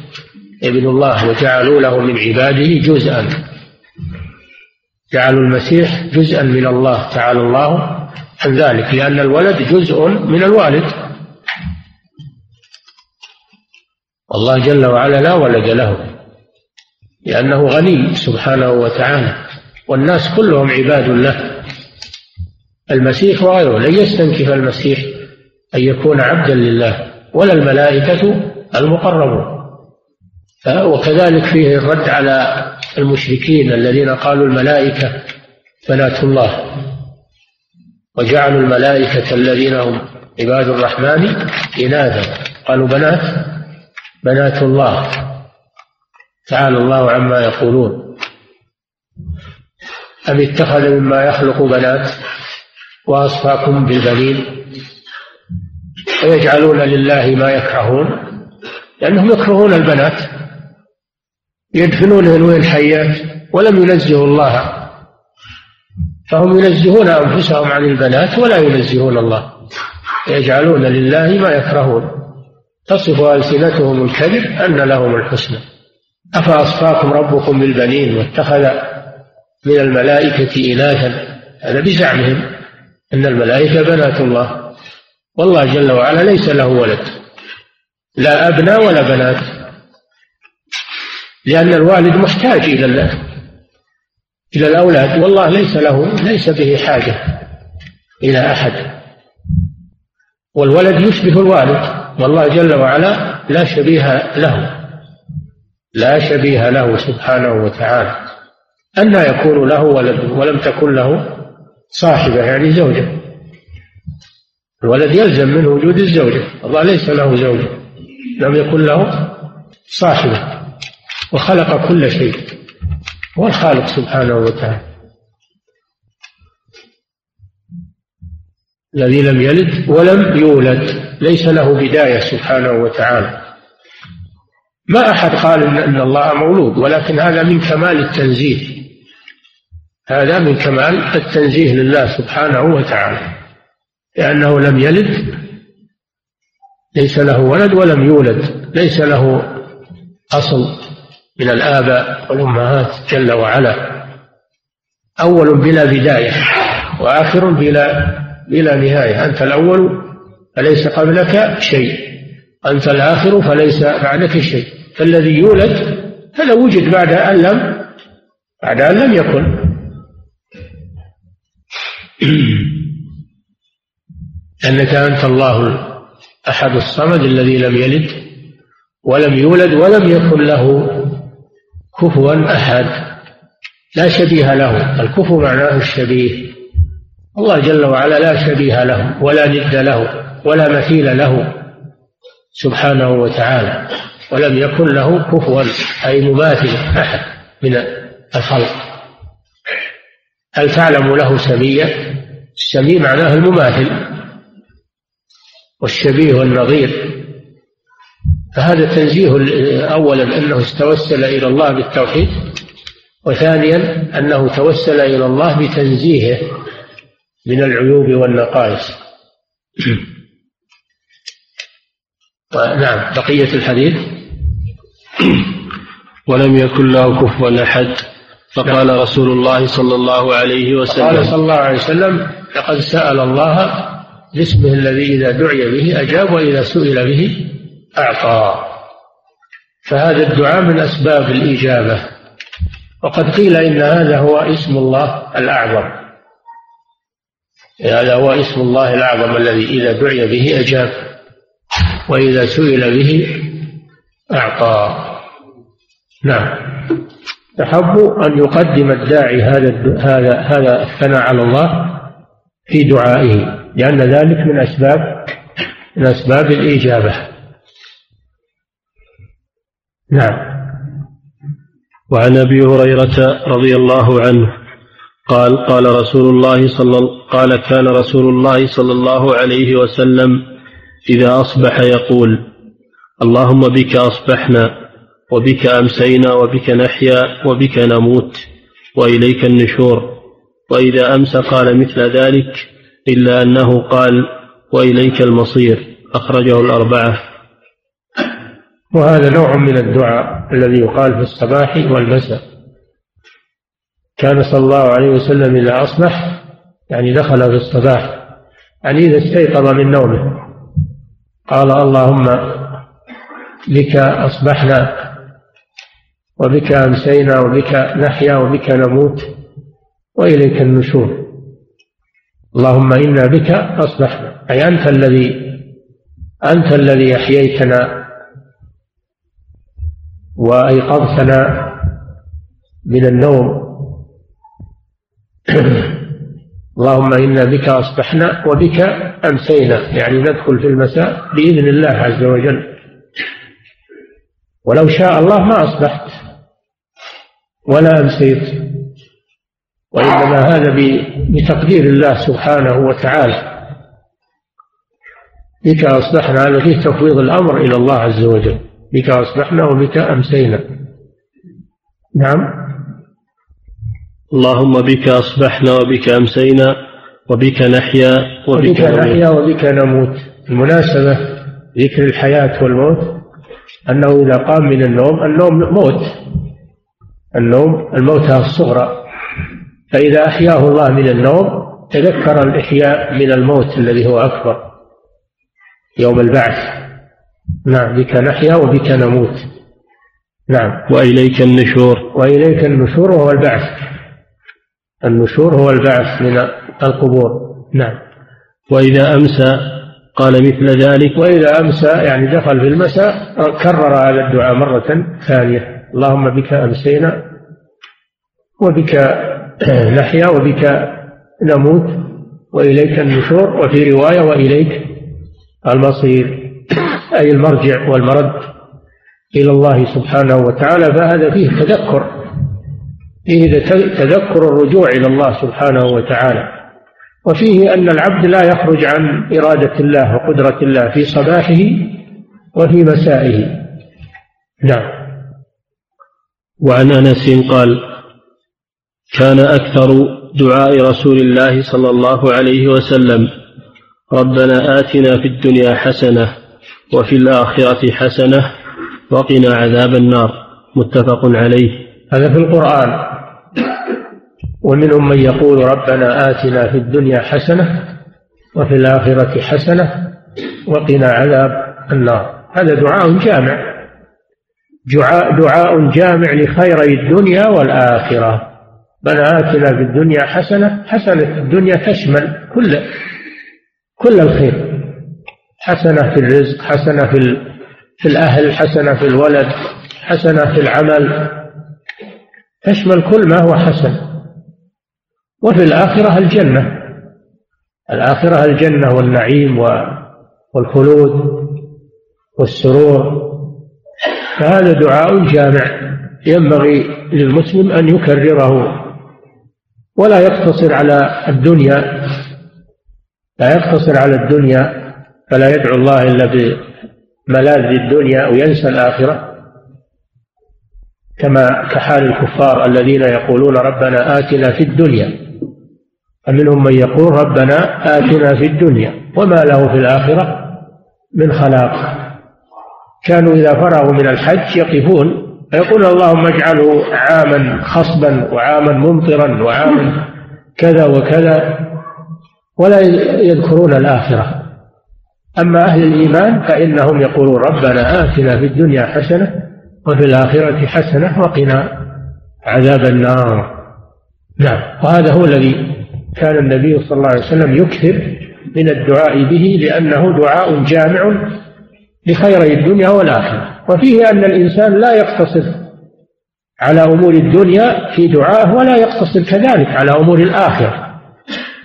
ابن الله وجعلوا له من عباده جزءا. جعلوا المسيح جزءا من الله تعالى الله عن ذلك لأن الولد جزء من الوالد. الله جل وعلا لا ولد له لأنه غني سبحانه وتعالى والناس كلهم عباد له. المسيح وغيره لن يستنكف المسيح أن يكون عبدا لله ولا الملائكة المقربون. وكذلك فيه الرد على المشركين الذين قالوا الملائكة بنات الله وجعلوا الملائكة الذين هم عباد الرحمن إناثا قالوا بنات بنات الله تعالى الله عما يقولون. أم اتخذ مما يخلق بنات وأصفاكم بالبنين ويجعلون لله ما يكرهون؟ لأنهم يكرهون البنات. يدفنونهن وين حيات ولم ينزهوا الله. فهم ينزهون أنفسهم عن البنات ولا ينزهون الله. يجعلون لله ما يكرهون. تصف ألسنتهم الكذب أن لهم الحسنى. أفأصفاكم ربكم بالبنين واتخذ من الملائكة إناثا هذا بزعمهم. أن الملائكة بنات الله. والله جل وعلا ليس له ولد. لا أبناء ولا بنات. لأن الوالد محتاج إلى إلى الأولاد. والله ليس له ليس به حاجة إلى أحد. والولد يشبه الوالد. والله جل وعلا لا شبيه له. لا شبيه له سبحانه وتعالى. أن يكون له ولد ولم تكن له صاحبة يعني زوجة. الولد يلزم من وجود الزوجة. الله ليس له زوجة. لم يكن له صاحبة. وخلق كل شيء. هو الخالق سبحانه وتعالى. الذي لم يلد ولم يولد. ليس له بداية سبحانه وتعالى. ما أحد قال إن الله مولود ولكن هذا من كمال التنزيه. هذا من كمال التنزيه لله سبحانه وتعالى. لأنه لم يلد ليس له ولد ولم يولد. ليس له أصل. من الآباء والأمهات جل وعلا. أول بلا بداية وآخر بلا بلا نهاية. أنت الأول فليس قبلك شيء. أنت الآخر فليس بعدك شيء. فالذي يولد هذا وجد بعد أن لم بعد أن لم يكن. أنك أنت الله أحد الصمد الذي لم يلد ولم يولد ولم يكن له كفوا أحد لا شبيه له. الكفو معناه الشبيه. الله جل وعلا لا شبيه له ولا ند له ولا مثيل له سبحانه وتعالى ولم يكن له كفوا أي مماثل أحد من الخلق. هل تعلم له سمية؟ السمي معناه المماثل والشبيه والنظير. فهذا تنزيه أولا أنه توسل إلى الله بالتوحيد وثانيا أنه توسل إلى الله بتنزيهه من العيوب والنقائص. نعم بقية الحديث. ولم يكن له كفوا أحد فقال نعم. رسول الله صلى الله عليه وسلم. قال صلى الله عليه وسلم لقد سأل الله باسمه الذي إذا دعي به أجاب وإذا سئل به أعطى. فهذا الدعاء من أسباب الإجابة. وقد قيل إن هذا هو اسم الله الأعظم. هذا هو اسم الله الأعظم الذي إذا دعي به أجاب وإذا سئل به أعطى. نعم. تحب أن يقدم الداعي هذا هذا هذا الثناء على الله في دعائه لأن ذلك من أسباب من أسباب الإجابة. نعم. وعن أبي هريرة رضي الله عنه قال قال رسول الله صلى قال كان رسول الله صلى الله عليه وسلم إذا أصبح يقول اللهم بك أصبحنا وبك أمسينا وبك نحيا وبك نموت وإليك النشور. وإذا أمسى قال مثل ذلك إلا أنه قال وإليك المصير. أخرجه الأربعة. وهذا نوع من الدعاء الذي يقال في الصباح والمساء. كان صلى الله عليه وسلم إذا أصبح يعني دخل في الصباح يعني إذا استيقظ من نومه قال اللهم بك أصبحنا وبك أمسينا وبك نحيا وبك نموت وإليك النشور. اللهم إنا بك أصبحنا أي أنت الذي أنت الذي أحييتنا وأيقظتنا من النوم. اللهم إنا بك أصبحنا وبك أمسينا. يعني ندخل في المساء بإذن الله عز وجل. ولو شاء الله ما أصبحت ولا أمسيت. وإنما هذا بتقدير الله سبحانه وتعالى. بك أصبحنا هذا فيه تفويض الأمر إلى الله عز وجل. بك أصبحنا وبك أمسينا. نعم. اللهم بك أصبحنا وبك أمسينا وبك نحيا وبك, وبك نحيا وبك نموت. المناسبة ذكر الحياة والموت أنه إذا قام من النوم النوم موت. النوم الموتى الصغرى. فإذا أحياه الله من النوم تذكر الإحياء من الموت الذي هو أكبر. يوم البعث. نعم بك نحيا وبك نموت. نعم. وإليك النشور. وإليك النشور وهو البعث. النشور هو البعث من القبور. نعم. وإذا أمسى قال مثل ذلك. وإذا أمسى يعني دخل في المساء كرر هذا الدعاء مرة ثانية. اللهم بك أمسينا وبك نحيا وبك نموت وإليك النشور. وفي رواية وإليك المصير. أي المرجع والمرد إلى الله سبحانه وتعالى فهذا فيه تذكر. فيه تذكر الرجوع إلى الله سبحانه وتعالى. وفيه أن العبد لا يخرج عن إرادة الله وقدرة الله في صباحه وفي مسائه. نعم. وعن أنس قال كان أكثر دعاء رسول الله صلى الله عليه وسلم ربنا آتنا في الدنيا حسنة وفي الآخرة حسنة وقنا عذاب النار. متفق عليه. هذا في القرآن. ومنهم من يقول ربنا آتنا في الدنيا حسنة وفي الآخرة حسنة وقنا عذاب النار. هذا دعاء جامع. دعاء, دعاء جامع لخيري الدنيا والآخرة. ربنا آتنا في الدنيا حسنة حسنة الدنيا تشمل كل كل الخير. حسنة في الرزق حسنة في في الأهل حسنة في الولد حسنة في العمل. تشمل كل ما هو حسن. وفي الآخرة الجنة. الآخرة الجنة والنعيم والخلود والسرور. فهذا دعاء جامع ينبغي للمسلم أن يكرره ولا يقتصر على الدنيا لا يقتصر على الدنيا فلا يدعو الله إلا بملاذ الدنيا وينسى الآخرة. كما كحال الكفار الذين يقولون ربنا آتنا في الدنيا فمنهم من يقول ربنا آتنا في الدنيا وما له في الآخرة من خلاق. كانوا إذا فرغوا من الحج يقفون فيقول اللهم اجعله عاما خصبا وعاما ممطرا وعاما كذا وكذا ولا يذكرون الآخرة. أما أهل الإيمان فإنهم يقولون ربنا آتنا في الدنيا حسنة وفي الآخرة حسنة وقنا عذاب النار. نعم. وهذا هو الذي كان النبي صلى الله عليه وسلم يكثر من الدعاء به لأنه دعاء جامع لخيري الدنيا والآخرة. وفيه أن الإنسان لا يقتصر على أمور الدنيا في دعائه ولا يقتصر كذلك على أمور الآخرة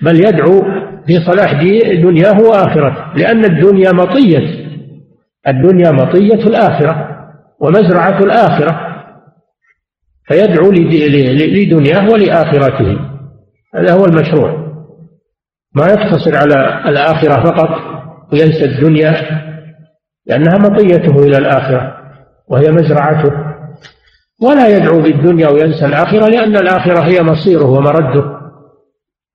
بل يدعو في صلاح دنياه وآخرته لأن الدنيا مطية. الدنيا مطية الآخرة ومزرعة الآخرة فيدعو لدنياه ولآخرته هذا هو المشروع. ما يقتصر على الآخرة فقط وينسى الدنيا لأنها مطيته إلى الآخرة وهي مزرعته. ولا يدعو بالدنيا وينسى الآخرة لأن الآخرة هي مصيره ومرده.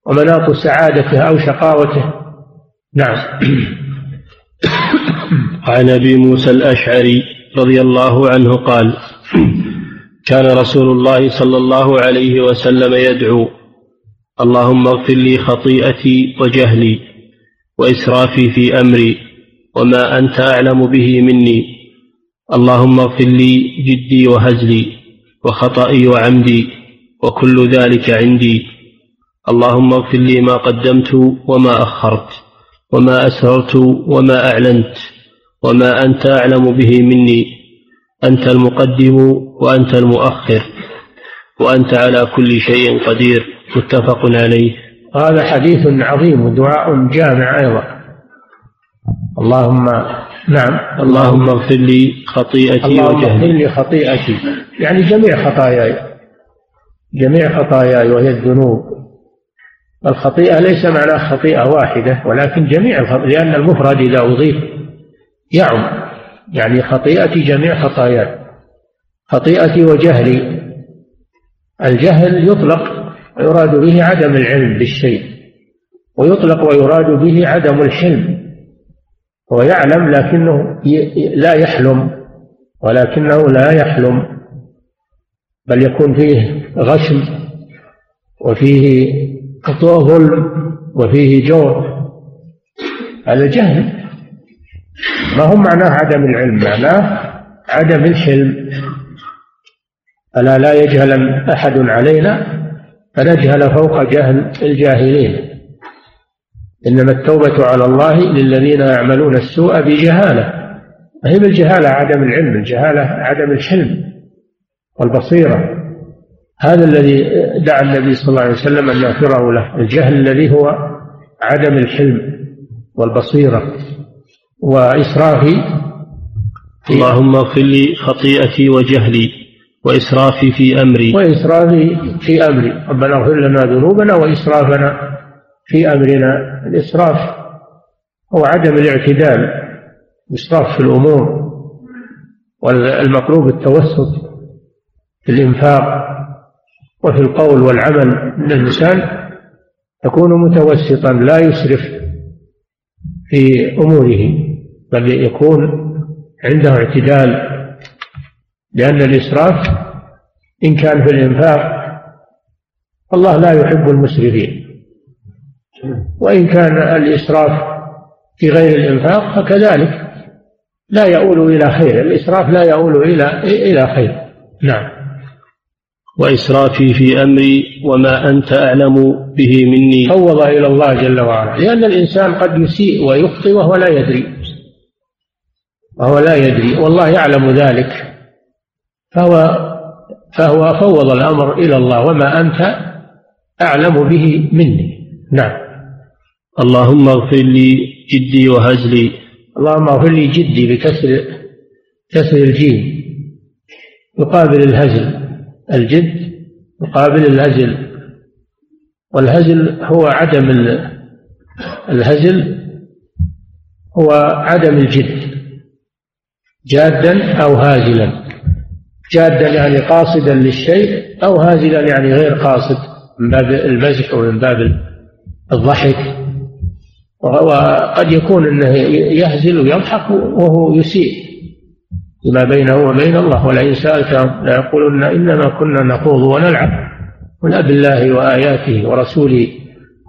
ومناط سعادته أو شقاوته. نعم. عن أبي موسى الأشعري رضي الله عنه قال كان رسول الله صلى الله عليه وسلم يدعو اللهم اغفر لي خطيئتي وجهلي وإسرافي في أمري وما أنت أعلم به مني. اللهم اغفر لي جدي وهزلي وخطئي وعمدي وكل ذلك عندي. اللهم اغفر لي ما قدمت وما أخرت وما أسررت وما أعلنت وما أنت أعلم به مني. أنت المقدم وأنت المؤخر وأنت على كل شيء قدير. متفق عليه. هذا حديث عظيم ودعاء جامع أيضا. اللهم نعم. اللهم اغفر لي خطيئتي اللهم اغفر لي خطيئتي. يعني جميع خطاياي. جميع خطاياي وهي الذنوب. الخطيئة ليس معناه خطيئة واحدة ولكن جميع الخطيئة لأن المفرد إذا أضيف يعم يعني خطيئتي جميع خطاياي. خطيئتي وجهلي. الجهل يطلق ويراد به عدم العلم بالشيء ويطلق ويراد به عدم الحلم. هو يعلم لكنه لا يحلم ولكنه لا يحلم. بل يكون فيه غشم وفيه ظلم وفيه جور. هذا جهل. ما هو معناه عدم العلم؟ معناه عدم الحلم. ألا لا يجهل أحد علينا؟ فنجهل فوق جهل الجاهلين. إنما التوبة على الله للذين يعملون السوء بجهالة. هي بالجهالة؟ عدم العلم. الجهالة عدم الحلم والبصيرة. هذا الذي دعا النبي صلى الله عليه وسلم أن يغفره له الجهل الذي هو عدم الحلم والبصيرة وإسرافي اللهم اغفر لي خطيئتي وجهلي وإسرافي في أمري. وإسرافي في أمري. ربنا اغفر لنا ذنوبنا وإسرافنا في أمرنا. الإسراف هو عدم الاعتدال إسراف في الأمور والمطلوب التوسط في الإنفاق. وفي القول والعمل من الإنسان يكون متوسطا لا يسرف في أموره بل يكون عنده اعتدال لأن الإسراف إن كان في الإنفاق الله لا يحب المسرفين. وإن كان الإسراف في غير الإنفاق فكذلك لا يؤول إلى خير الإسراف لا يؤول إلى إلى خير. نعم. وإسرافي في أمري وما أنت أعلم به مني. فوض إلى الله جل وعلا. لأن الإنسان قد يسيء ويخطئ وهو لا يدري. وهو لا يدري. والله يعلم ذلك. فهو فهو فوض الأمر إلى الله وما أنت أعلم به مني. نعم. اللهم اغفر لي جدي وهزلي. اللهم اغفر لي جدي بكسر كسر الجيم يقابل الهزل. الجد يقابل الهزل والهزل هو عدم الهزل هو عدم الجد جادا أو هازلا جادا يعني قاصدا للشيء أو هازلا يعني غير قاصد من باب المزح ومن باب الضحك. وقد يكون إنه يهزل ويضحك وهو يسيء. فيما بينه وبين الله ولئن سألتهم ليقولن إنما كنا نخوض ونلعب. قل بالله وآياته ورسوله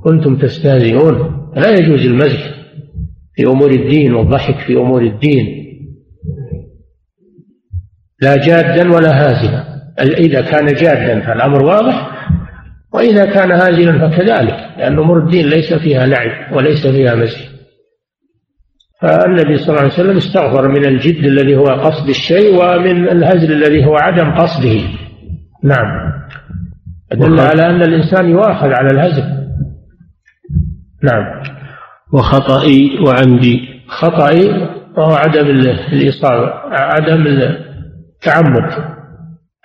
كنتم تستهزئون. لا يجوز المزح في أمور الدين والضحك في أمور الدين. لا جادا ولا هازلا إذا كان جادا فالأمر واضح وإذا كان هازلا فكذلك لأن أمور الدين ليس فيها لعب وليس فيها مزح. فالنبي صلى الله عليه وسلم استغفر من الجد الذي هو قصد الشيء ومن الهزل الذي هو عدم قصده. نعم. دل على أن الإنسان يؤاخذ على الهزل. نعم. وخطئي وعمدي. خطئي وهو عدم الإصابة عدم التعمد.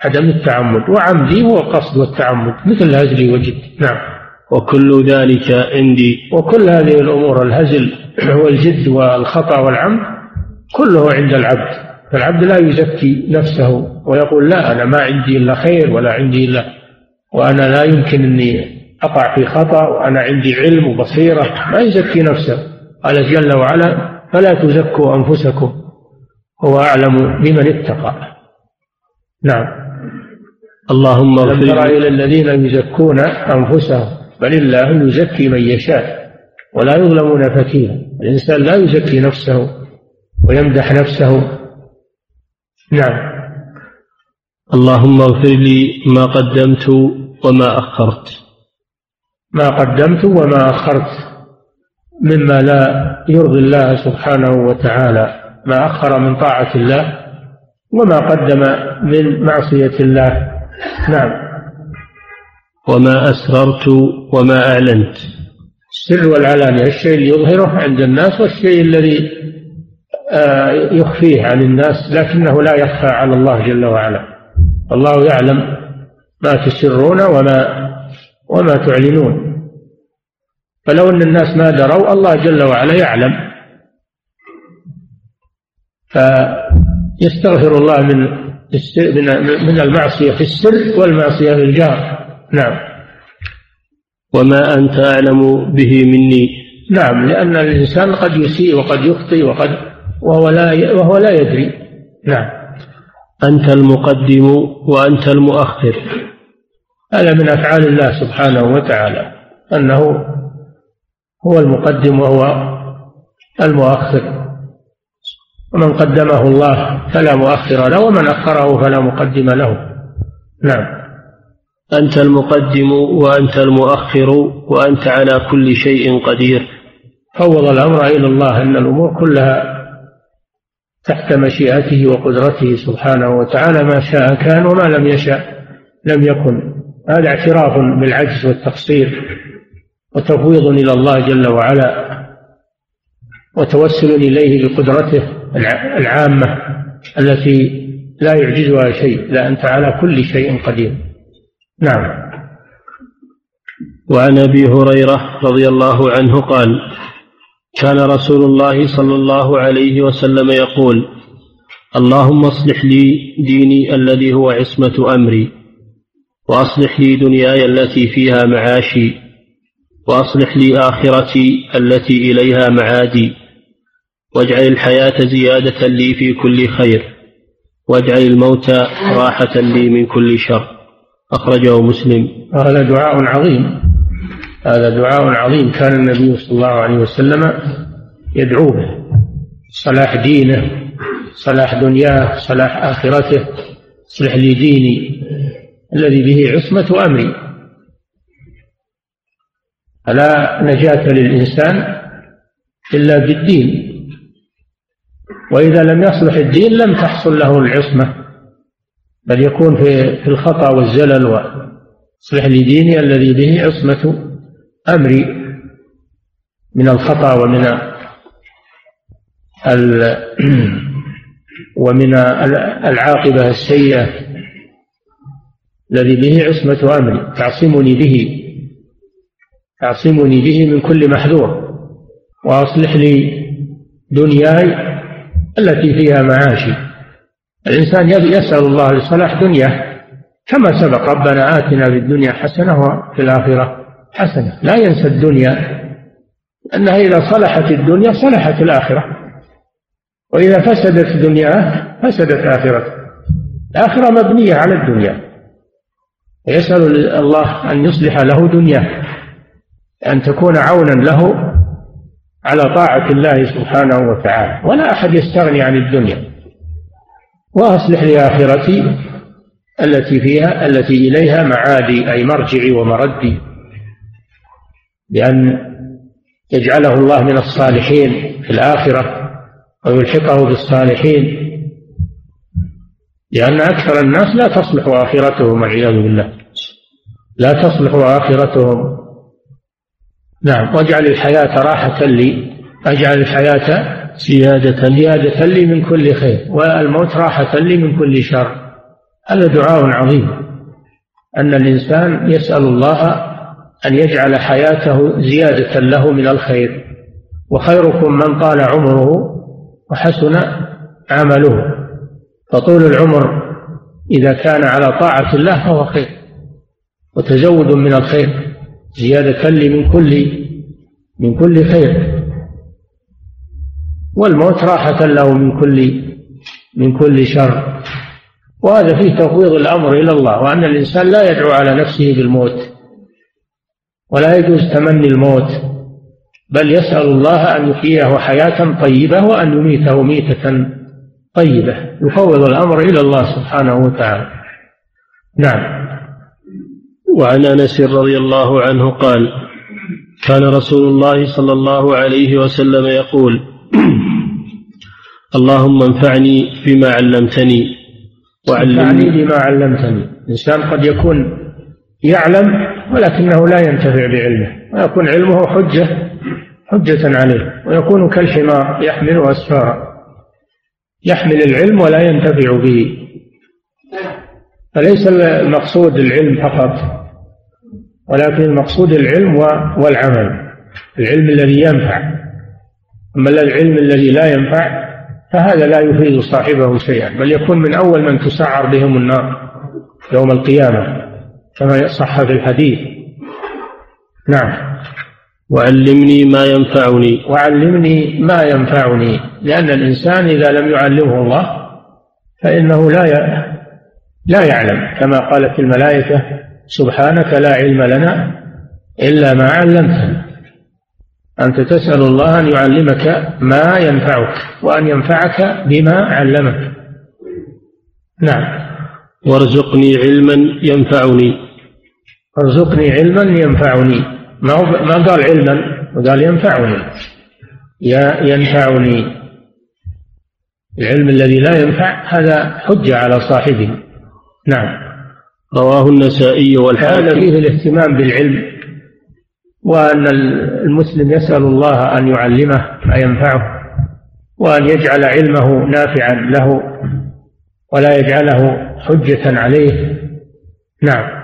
عدم التعمد. وعمدي هو القصد والتعمد مثل هزلي وجد. نعم. وكل ذلك عندي. وكل هذه الأمور الهزل والجد والخطأ والعمد كله عند العبد. فالعبد لا يزكي نفسه ويقول لا أنا ما عندي إلا خير ولا عندي إلا وأنا لا يمكن أني أقع في خطأ وأنا عندي علم وبصيرة. ما يزكي نفسه. قال جل وعلا فلا تزكوا أنفسكم. هو أعلم بمن اتقى. نعم. اللهم اغفر إلى الذين يزكون أنفسهم. بل الله يزكي من يشاء ولا يظلمون فتيلا. الإنسان لا يزكي نفسه ويمدح نفسه. نعم. اللهم اغفر لي ما قدمت وما أخرت. ما قدمت وما أخرت مما لا يرضي الله سبحانه وتعالى. ما أخر من طاعة الله وما قدم من معصية الله. نعم. وما أسررت وما أعلنت. السر والعلانية الشيء اللي يظهره عند الناس والشيء الذي آه، يخفيه عن الناس لكنه لا يخفى على الله جل وعلا. الله يعلم ما تسرون وما وما تعلنون. فلو أن الناس ما دروا الله جل وعلا يعلم. فيستغفر الله من من المعصية في السر والمعصية في الجهر نعم. وما أنت أعلم به مني؟ نعم لأن الإنسان قد يسيء وقد يخطئ وقد وهو لا وهو لا يدري. نعم. أنت المقدم وأنت المؤخر. هذا من أفعال الله سبحانه وتعالى. أنه هو المقدم وهو المؤخر. ومن قدمه الله فلا مؤخر له ومن أخره فلا مقدم له. نعم. أنت المقدم وأنت المؤخر وأنت على كل شيء قدير. فوض الأمر إلى الله أن الأمور كلها تحت مشيئته وقدرته سبحانه وتعالى ما شاء كان وما لم يشاء لم يكن. هذا اعتراف بالعجز والتقصير وتفويض إلى الله جل وعلا وتوسل إليه بقدرته العامة التي لا يعجزها شيء لا أنت على كل شيء قدير. نعم. وعن أبي هريرة رضي الله عنه قال كان رسول الله صلى الله عليه وسلم يقول اللهم اصلح لي ديني الذي هو عصمة أمري وأصلح لي دنياي التي فيها معاشي وأصلح لي آخرتي التي إليها معادي واجعل الحياة زيادة لي في كل خير واجعل الموت راحة لي من كل شر. أخرجه مسلم. هذا دعاء عظيم. هذا دعاء عظيم كان النبي صلى الله عليه وسلم يدعو به صلاح دينه صلاح دنياه صلاح آخرته اصلح لي ديني الذي به عصمة أمري. فلا نجاة للإنسان إلا بالدين. وإذا لم يصلح الدين لم تحصل له العصمة. بل يكون في الخطأ والزلل واصلح لي ديني الذي به عصمة أمري من الخطأ ومن ومن العاقبة السيئة الذي به عصمة أمري. تعصمني به تعصمني به من كل محذور. وأصلح لي دنياي التي فيها معاشي. الإنسان يسأل الله لصلاح دنياه كما سبق ربنا آتنا في الدنيا حسنة وفي الآخرة حسنة. لا ينسى الدنيا أنها إذا صلحت الدنيا صلحت الآخرة. وإذا فسدت دنياه فسدت آخرته. الآخرة مبنية على الدنيا. يسأل الله أن يصلح له دنياه أن تكون عونا له على طاعة الله سبحانه وتعالى. ولا أحد يستغني عن الدنيا. وأصلح لآخرتي التي فيها التي إليها معادي أي مرجعي ومردي. بأن يجعله الله من الصالحين في الآخرة ويلحقه بالصالحين. لأن أكثر الناس لا تصلح آخرتهم والعياذ بالله. لا تصلح آخرتهم. نعم واجعل الحياة راحة لي. أجعل الحياة زيادة زيادة لي من كل خير والموت راحة لي من كل شر. هذا دعاء عظيم. أن الإنسان يسأل الله أن يجعل حياته زيادة له من الخير. وخيركم من طال عمره وحسن عمله. فطول العمر إذا كان على طاعة الله فهو خير. وتزود من الخير زيادة لي من كل من كل خير. والموت راحة له من كل من كل شر. وهذا فيه تفويض الأمر إلى الله وأن الإنسان لا يدعو على نفسه بالموت ولا يجوز تمني الموت بل يسأل الله أن يحييه حياة طيبة وأن يميته ميتة طيبة. يفوض الأمر إلى الله سبحانه وتعالى. نعم. وعن أنس رضي الله عنه قال كان رسول الله صلى الله عليه وسلم يقول اللهم انفعني بما علمتني وعلمني. بما علمتني. الإنسان قد يكون يعلم ولكنه لا ينتفع بعلمه ويكون علمه حجة حجة عليه ويكون كالحمار يحمل أسفارا. يحمل العلم ولا ينتفع به. فليس المقصود العلم فقط ولكن المقصود العلم والعمل. العلم الذي ينفع. أما العلم الذي لا ينفع فهذا لا يفيد صاحبه شيئا بل يكون من أول من تسعر بهم النار يوم القيامة كما صح في الحديث. نعم. وعلمني ما ينفعني. وعلمني ما ينفعني لأن الإنسان إذا لم يعلمه الله فإنه لا لا يعلم كما قالت الملائكة سبحانك لا علم لنا إلا ما علمتنا. أنت تسأل الله أن يعلمك ما ينفعك وأن ينفعك بما علمك. نعم. وارزقني علما ينفعني. ارزقني علما ينفعني. ما هو ما قال علما؟ وقال ينفعني. يا ينفعني. العلم الذي لا ينفع هذا حجة على صاحبه. نعم. رواه النسائي والحاكم. هذا فيه الاهتمام بالعلم. وأن المسلم يسأل الله أن يعلمه ما ينفعه وأن يجعل علمه نافعا له ولا يجعله حجة عليه. نعم.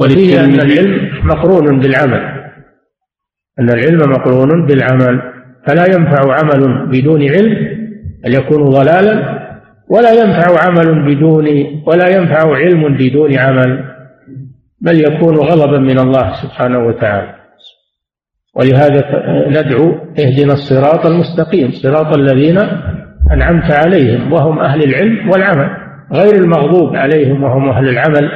وفيه أن العلم مقرون بالعمل. أن العلم مقرون بالعمل. فلا ينفع عمل بدون علم بل يكون ضلالا ولا ينفع عمل بدون ولا ينفع علم بدون عمل. بل يكون غضبا من الله سبحانه وتعالى. ولهذا ندعو اهدنا الصراط المستقيم صراط الذين أنعمت عليهم وهم أهل العلم والعمل غير المغضوب عليهم وهم أهل العمل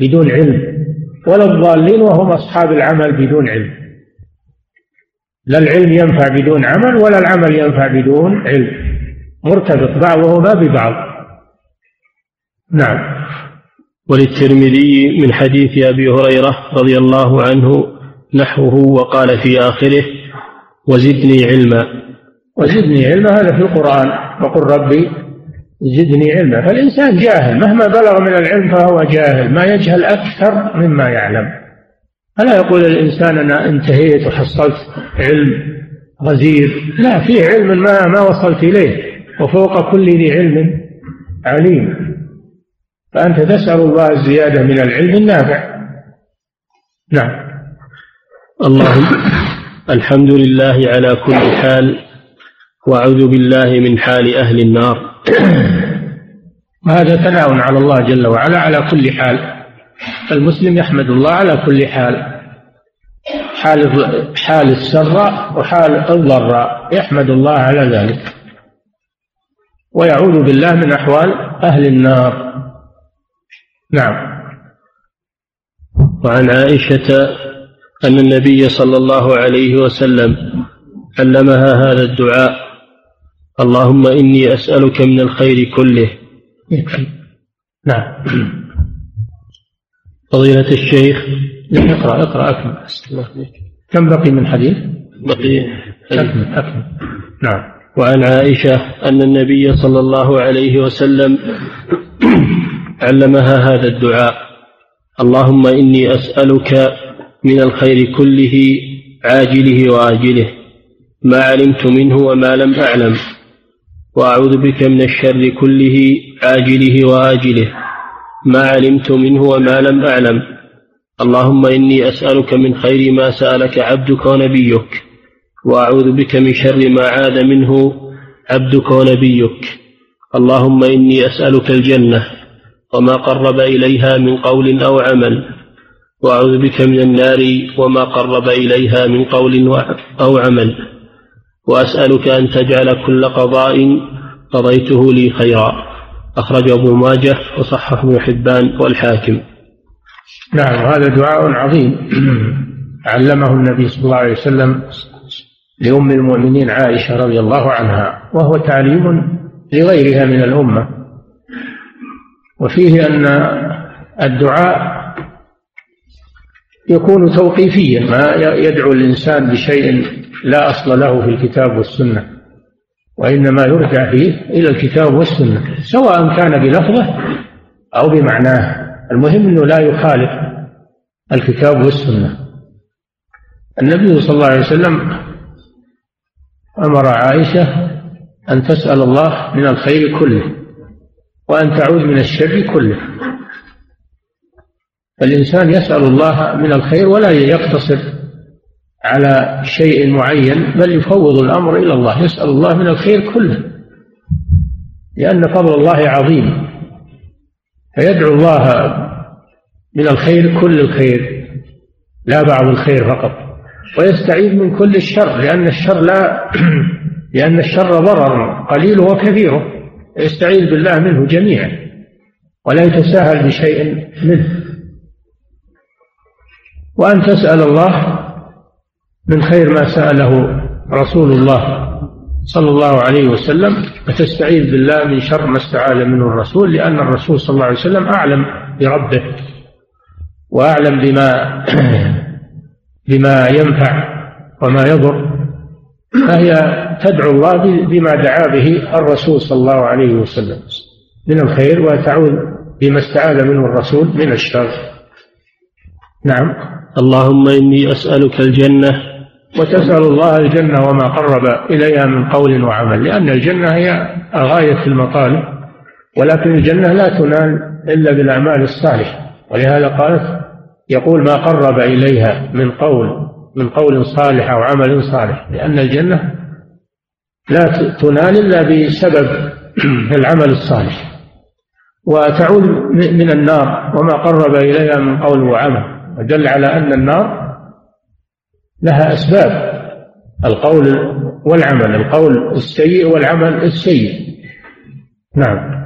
بدون علم ولا الضالين وهم أصحاب العمل بدون علم. لا العلم ينفع بدون عمل ولا العمل ينفع بدون علم. مرتبط بعضهما ببعض. نعم. وللترمذي من حديث أبي هريرة رضي الله عنه نحوه وقال في آخره وزدني علما. وزدني علما هذا في القرآن. وقل ربي زدني علما. فالإنسان جاهل مهما بلغ من العلم فهو جاهل ما يجهل أكثر مما يعلم. فلا يقول الإنسان أنا انتهيت وحصلت علم غزير. لا في علم ما ما وصلت إليه. وفوق كل ذي علم عليم. فأنت تسأل الله الزيادة من العلم النافع. نعم. اللهم الحمد لله على كل حال وأعوذ بالله من حال أهل النار. وهذا ثناء على الله جل وعلا على كل حال. المسلم يحمد الله على كل حال. حال حال السراء وحال الضراء يحمد الله على ذلك. ويعوذ بالله من أحوال أهل النار. نعم. وعن عائشة أن النبي صلى الله عليه وسلم علمها هذا الدعاء اللهم إني أسألك من الخير كله. نعم. فضيلة الشيخ. اقرأ اقرأ أكمل. كم بقي من حديث؟ بقي أكمل أكمل. نعم. وعن عائشة أن النبي صلى الله عليه وسلم علمها هذا الدعاء. اللهم إني أسألك من الخير كله عاجله وآجله. ما علمت منه وما لم أعلم. وأعوذ بك من الشر كله عاجله وآجله. ما علمت منه وما لم أعلم. اللهم إني أسألك من خير ما سألك عبدك ونبيك. وأعوذ بك من شر ما عاد منه عبدك ونبيك. اللهم إني أسألك الجنة. وما قرب إليها من قول أو عمل. وأعوذ بك من النار وما قرب إليها من قول أو عمل. وأسألك أن تجعل كل قضاء قضيته لي خيرا. أخرج أبو ماجه وصححه ابن حبان والحاكم. نعم هذا دعاء عظيم. علمه النبي صلى الله عليه وسلم لأم المؤمنين عائشة رضي الله عنها وهو تعليم لغيرها من الأمة. وفيه أن الدعاء يكون توقيفيا ما يدعو الإنسان بشيء لا أصل له في الكتاب والسنة وإنما يرجع فيه إلى الكتاب والسنة سواء كان بلفظه أو بمعناه. المهم أنه لا يخالف الكتاب والسنة. النبي صلى الله عليه وسلم أمر عائشة أن تسأل الله من الخير كله. وأن تعوذ من الشر كله. فالإنسان يسأل الله من الخير ولا يقتصر على شيء معين بل يفوض الأمر إلى الله يسأل الله من الخير كله لأن فضل الله عظيم. فيدعو الله من الخير كل الخير لا بعض الخير فقط. ويستعيذ من كل الشر لأن الشر لا لأن الشر ضرر قليله وكثيره يستعيذ بالله منه جميعا ولا يتساهل بشيء منه. وأن تسأل الله من خير ما سأله رسول الله صلى الله عليه وسلم وتستعيذ بالله من شر ما استعاذ منه الرسول لأن الرسول صلى الله عليه وسلم أعلم بربه وأعلم بما بما ينفع وما يضر. فهي تدعو الله بما دعا به الرسول صلى الله عليه وسلم. من الخير وتعوذ بما استعاذ منه الرسول من الشر. نعم. اللهم إني أسألك الجنة. وتسأل الله الجنة وما قرب إليها من قول وعمل. لأن الجنة هي غاية المطالب. ولكن الجنة لا تنال إلا بالأعمال الصالحة. ولهذا قالت يقول ما قرب إليها من قول من قول صالح أو عمل صالح لأن الجنة لا تنال إلا بسبب العمل الصالح. وتعود من النار وما قرب إليها من قول وعمل. ودل على أن النار لها أسباب القول والعمل القول السيء والعمل السيء. نعم.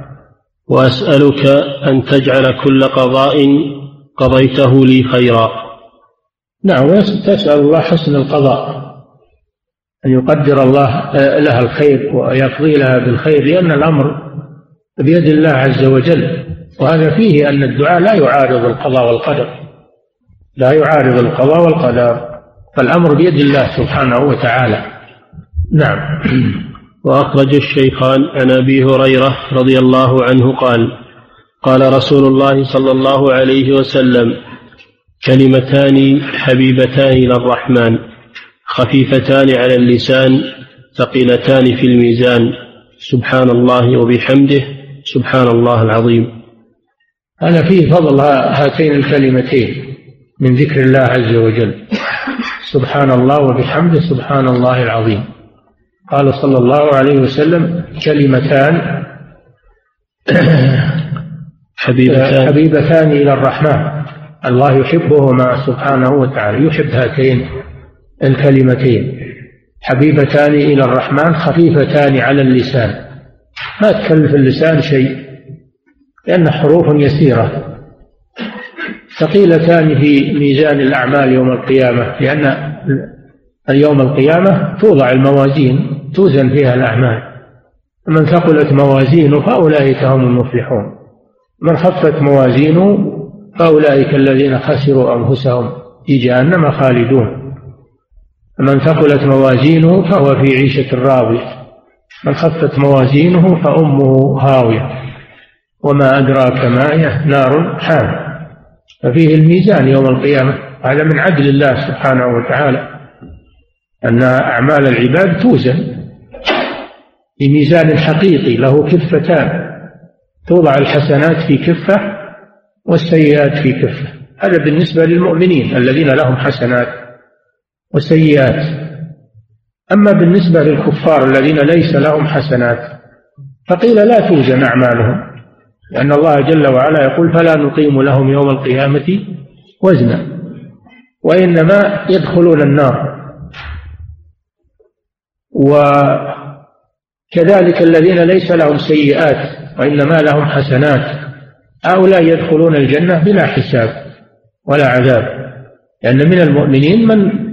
وأسألك أن تجعل كل قضاء قضيته لي خيرا. نعم تسأل الله حسن القضاء أن يقدر الله لها الخير ويقضي لها بالخير لأن الأمر بيد الله عز وجل. وهذا فيه أن الدعاء لا يعارض القضاء والقدر لا يعارض القضاء والقدر فالأمر بيد الله سبحانه وتعالى. نعم. وأخرج الشيخان عن أبي هريرة رضي الله عنه قال قال رسول الله صلى الله عليه وسلم كلمتان حبيبتان إلى الرحمن خفيفتان على اللسان ثقيلتان في الميزان. سبحان الله وبحمده سبحان الله العظيم. هذا فيه فضل هاتين الكلمتين من ذكر الله عز وجل. سبحان الله وبحمده سبحان الله العظيم. قال صلى الله عليه وسلم كلمتان حبيبتان. حبيبتان إلى الرحمن. الله يحبهما سبحانه وتعالى يحب هاتين الكلمتين. حبيبتان إلى الرحمن خفيفتان على اللسان. ما تكلف اللسان شيء لأن حروف يسيرة. ثقيلتان في ميزان الأعمال يوم القيامة لأن يوم القيامة توضع الموازين توزن فيها الأعمال. من ثقلت موازينه فأولئك هم المفلحون. من خفت موازينه فأولئك الذين خسروا أنفسهم في جهنم خالدون. من ثقلت موازينه فهو في عيشة راضية من خفت موازينه فأمه هاوية. وما أدراك ما هي؟ نار حامية ففيه الميزان يوم القيامة. هذا من عدل الله سبحانه وتعالى. أن أعمال العباد توزن. بميزان حقيقي له كفتان. توضع الحسنات في كفة والسيئات في كفة. هذا بالنسبة للمؤمنين الذين لهم حسنات وسيئات. أما بالنسبة للكفار الذين ليس لهم حسنات فقيل لا توزن أعمالهم لأن الله جل وعلا يقول فلا نقيم لهم يوم القيامة وزنا وإنما يدخلون النار. وكذلك الذين ليس لهم سيئات وإنما لهم حسنات. هؤلاء يدخلون الجنة بلا حساب ولا عذاب. لأن من المؤمنين من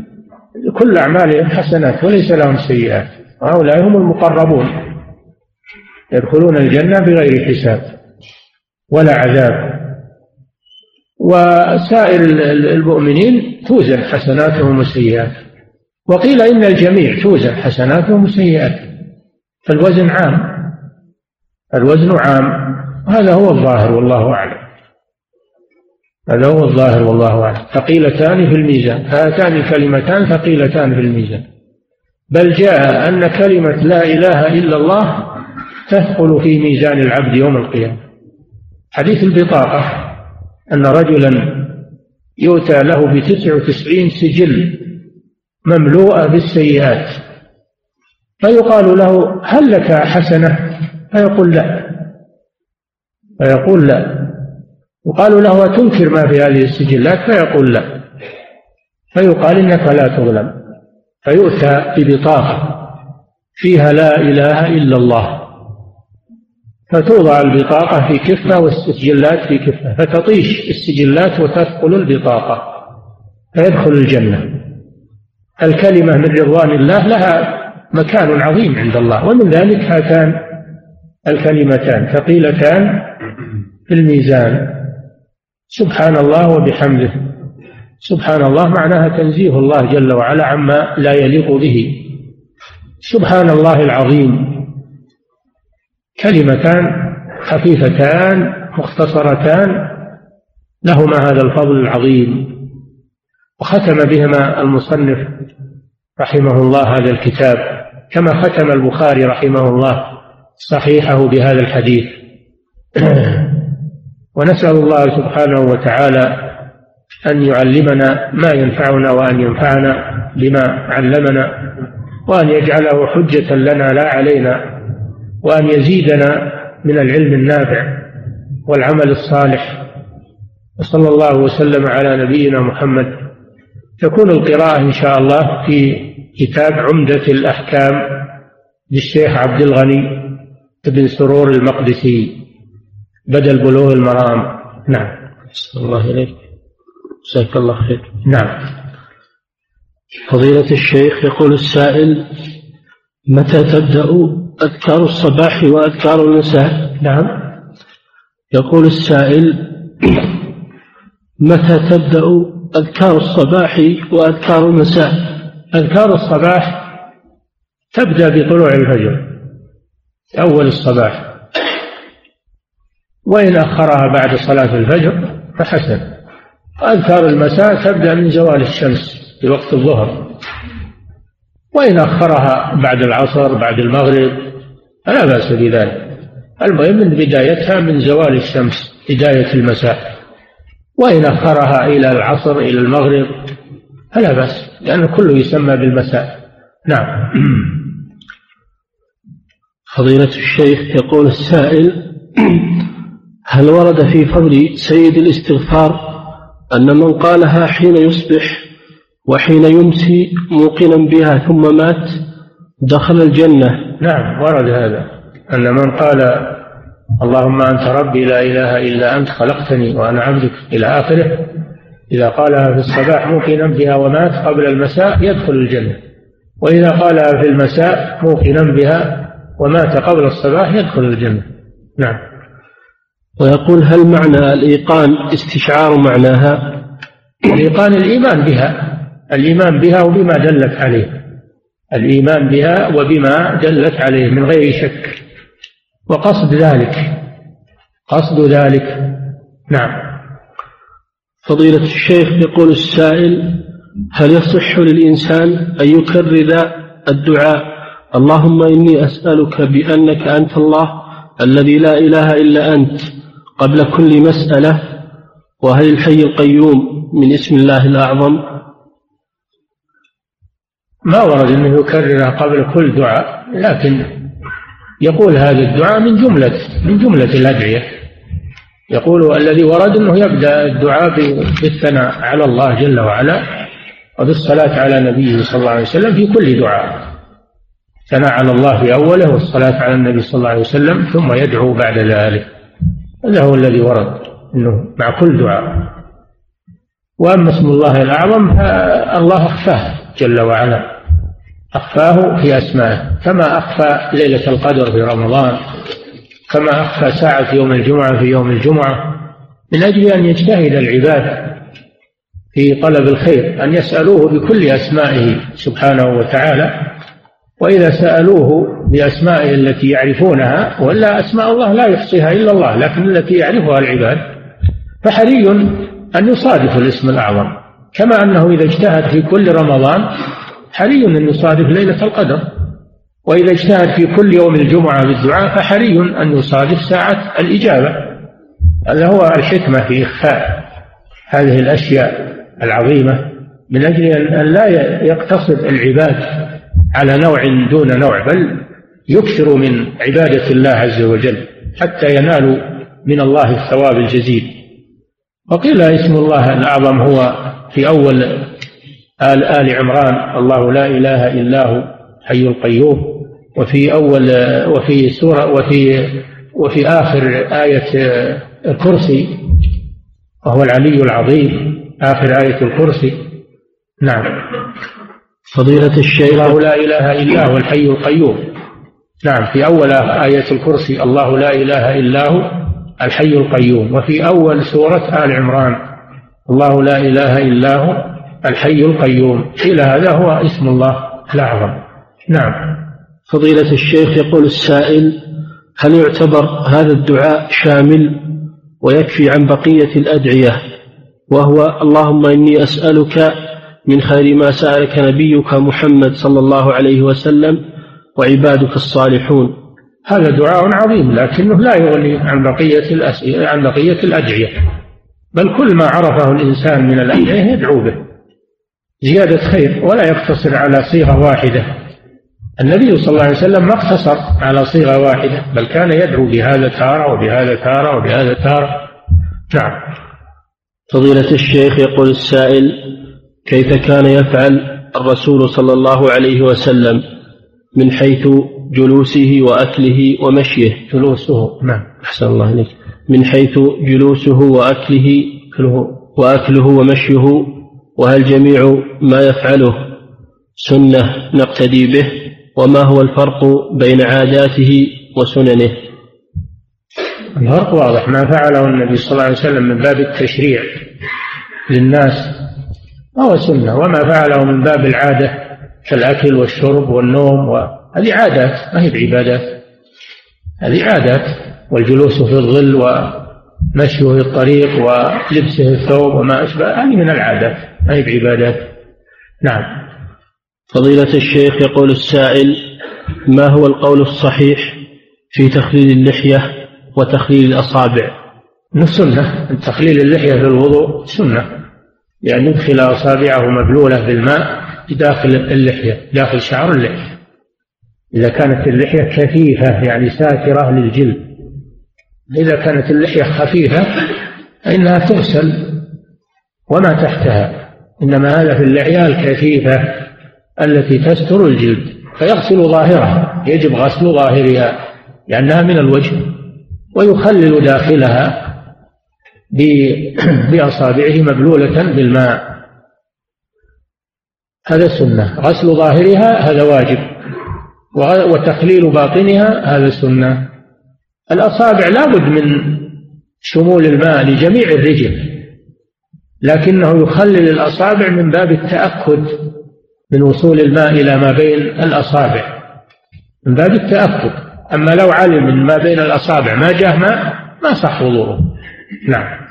كل أعمالهم حسنات وليس لهم سيئات وهؤلاء هم المقربون. يدخلون الجنة بغير حساب ولا عذاب. وسائر المؤمنين توزن حسناتهم وسيئاتهم. وقيل إن الجميع توزن حسناتهم وسيئاتهم. فالوزن عام. الوزن عام. هذا هو الظاهر والله أعلم. هذا هو الظاهر والله أعلم. ثقيلتان في الميزان هاتان الكلمتان ثقيلتان في الميزان. بل جاء أن كلمة لا إله إلا الله تثقل في ميزان العبد يوم القيامة. حديث البطاقة أن رجلا يؤتى له بتسع وتسعين سجل مملوءة بالسيئات فيقال له هل لك حسنة؟ فيقول لا. فيقول لا. وقالوا له أتنكر ما في هذه السجلات فيقول لا. فيقال إنك لا تظلم. فيؤتى ببطاقة فيها لا إله إلا الله. فتوضع البطاقة في كفة والسجلات في كفة. فتطيش السجلات وتثقل البطاقة. فيدخل الجنة. الكلمة من رضوان الله لها مكان عظيم عند الله. ومن ذلك هاتان الكلمتان. ثقيلتان في الميزان. سبحان الله وبحمده. سبحان الله معناها تنزيه الله جل وعلا عما لا يليق به. سبحان الله العظيم. كلمتان خفيفتان مختصرتان لهما هذا الفضل العظيم. وختم بهما المصنف رحمه الله هذا الكتاب. كما ختم البخاري رحمه الله صحيحه بهذا الحديث. ونسأل الله سبحانه وتعالى أن يعلمنا ما ينفعنا وأن ينفعنا بما علمنا وأن يجعله حجة لنا لا علينا وأن يزيدنا من العلم النافع والعمل الصالح. وصلى الله وسلم على نبينا محمد. تكون القراءة إن شاء الله في كتاب عمدة الأحكام للشيخ عبد الغني بن سرور المقدسي. بدل بلوغ المرام. نعم. الله إليك. جزاك الله خير. نعم. فضيلة الشيخ يقول السائل متى تبدأ أذكار الصباح وأذكار المساء نعم. يقول السائل متى تبدأ أذكار الصباح وأذكار المساء أذكار الصباح تبدأ بطلوع الفجر أول الصباح. وإن أخرها بعد صلاة الفجر فحسن. أذكار المساء تبدأ من زوال الشمس في وقت الظهر. وإن أخرها بعد العصر بعد المغرب فلا بأس بذلك. المهم من بدايتها من زوال الشمس بداية المساء. وإن أخرها إلى العصر إلى المغرب فلا بأس لأن كله يسمى بالمساء. نعم. فضيلة الشيخ يقول السائل هل ورد في فضل سيد الاستغفار أن من قالها حين يصبح وحين يمسي موقنا بها ثم مات دخل الجنة؟ نعم ورد هذا. أن من قال اللهم أنت ربي لا إله إلا أنت خلقتني وأنا عبدك إلى آخره. إذا قالها في الصباح موقنا بها ومات قبل المساء يدخل الجنة. وإذا قالها في المساء موقنا بها ومات قبل الصباح يدخل الجنة. نعم. ويقول هل معنى الإيقان استشعار معناها؟ الإيقان الإيمان بها الإيمان بها وبما دلت عليه. الإيمان بها وبما دلت عليه من غير شك. وقصد ذلك قصد ذلك. نعم. فضيلة الشيخ يقول السائل هل يصح للإنسان أن يكرر الدعاء؟ اللهم إني أسألك بأنك أنت الله الذي لا إله إلا أنت قبل كل مسألة وهل الحي القيوم من اسم الله الأعظم؟ ما ورد أنه يكررها قبل كل دعاء لكن يقول هذا الدعاء من جملة من جملة الأدعية. يقول الذي ورد أنه يبدأ الدعاء بالثناء على الله جل وعلا وبالصلاة على نبيه صلى الله عليه وسلم في كل دعاء. ثناء على الله في أوله والصلاة على النبي صلى الله عليه وسلم ثم يدعو بعد ذلك. هذا هو الذي ورد أنه مع كل دعاء. وأما اسم الله الأعظم فالله أخفاه جل وعلا. أخفاه في أسمائه. كما أخفى ليلة القدر في رمضان. كما أخفى ساعة يوم الجمعة في يوم الجمعة. من أجل أن يجتهد العباد في طلب الخير أن يسألوه بكل أسمائه سبحانه وتعالى. وإذا سألوه بأسمائه التي يعرفونها ولا أسماء الله لا يحصيها إلا الله لكن التي يعرفها العباد فحري أن يصادف الاسم الأعظم. كما أنه إذا اجتهد في كل رمضان حري أن يصادف ليلة القدر. وإذا اجتهد في كل يوم الجمعة بالدعاء فحري أن يصادف ساعة الإجابة. هذا هو الحكمة في إخفاء هذه الأشياء العظيمة من أجل أن لا يقتصر العباد على نوع دون نوع بل يكثروا من عبادة الله عز وجل حتى ينالوا من الله الثواب الجزيل. وقيل اسم الله الأعظم هو في أول آل آل عمران الله لا إله إلا هو حي القيوم. وفي أول وفي سورة وفي وفي آخر آية الكرسي وهو العلي العظيم آخر آية الكرسي. نعم. فضيلة الشيخ. الله لا إله إلا هو الحي القيوم. نعم في أول آية الكرسي الله لا إله إلا هو الحي القيوم. وفي أول سورة آل عمران الله لا إله إلا هو الحي القيوم. قيل هذا هو اسم الله الأعظم. نعم. فضيلة الشيخ يقول السائل هل يعتبر هذا الدعاء شامل ويكفي عن بقية الأدعية؟ وهو اللهم إني أسألك من خير ما سألك نبيك محمد صلى الله عليه وسلم وعبادك الصالحون. هذا دعاء عظيم لكنه لا يغني عن بقية الأسئلة عن بقية الأدعية بل كل ما عرفه الإنسان من الأدعية يدعو به. زيادة خير ولا يقتصر على صيغة واحدة. النبي صلى الله عليه وسلم ما اقتصر على صيغة واحدة بل كان يدعو بهذا تارة وبهذا تارة وبهذا تارة نعم. فضيلة الشيخ يقول السائل كيف كان يفعل الرسول صلى الله عليه وسلم من حيث جلوسه وأكله ومشيه؟ جلوسه. نعم. أحسن الله إليك. من حيث جلوسه وأكله وأكله ومشيه وهل جميع ما يفعله سنة نقتدي به؟ وما هو الفرق بين عاداته وسننه؟ الفرق واضح. ما فعله النبي صلى الله عليه وسلم من باب التشريع للناس هو سنة. وما فعله من باب العادة كالأكل والشرب والنوم هذه عادات ما هي بعبادات. هذه عادات. والجلوس في الظل ومشيه في الطريق ولبسه الثوب وما أشبه هذه من العادات ما هي بعبادات. نعم. فضيلة الشيخ يقول السائل ما هو القول الصحيح في تخليل اللحية وتخليل الأصابع؟ من السنة تخليل اللحية في الوضوء سنة. بأن يدخل أصابعه مبلولة بالماء داخل اللحية داخل شعر اللحية. إذا كانت اللحية كثيفة يعني ساترة للجلد. إذا كانت اللحية خفيفة فإنها تغسل وما تحتها. إنما هذا في اللحية الكثيفة التي تستر الجلد فيغسل ظاهرها يجب غسل ظاهرها لأنها من الوجه ويخلل داخلها. بأصابعه مبلولة بالماء. هذا سنة غسل ظاهرها هذا واجب. وتخليل باطنها هذا سنة الأصابع لابد من شمول الماء لجميع الرجل لكنه يخلل الأصابع من باب التأكد من وصول الماء إلى ما بين الأصابع. من باب التأكد. أما لو علم من ما بين الأصابع ما جاء ماء ما صح وضوءه. نعم.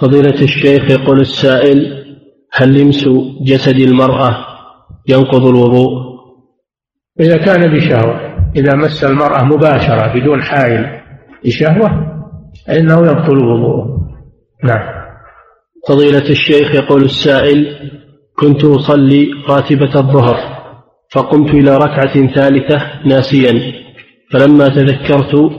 فضيلة الشيخ يقول السائل هل لمس جسد المرأة ينقض الوضوء؟ إذا كان بشهوة إذا مس المرأة مباشرة بدون حائل بشهوة فإنه يبطل وضوءه. نعم. فضيلة الشيخ يقول السائل كنت أصلي راتبة الظهر فقمت إلى ركعة ثالثة ناسيا فلما تذكرت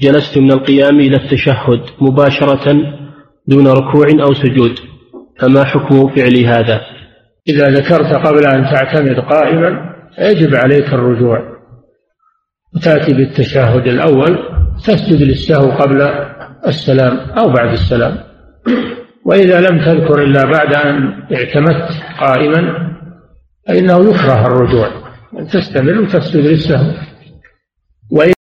جلست من القيام إلى التشهد مباشرة دون ركوع أو سجود. فما حكم فعل هذا؟ إذا ذكرت قبل أن تعتمد قائما يجب عليك الرجوع. وتأتي بالتشهد الأول تسجد للسهو قبل السلام أو بعد السلام. وإذا لم تذكر إلا بعد أن اعتمدت قائما فإنه يكره الرجوع. تستمر وتسجد للسهو.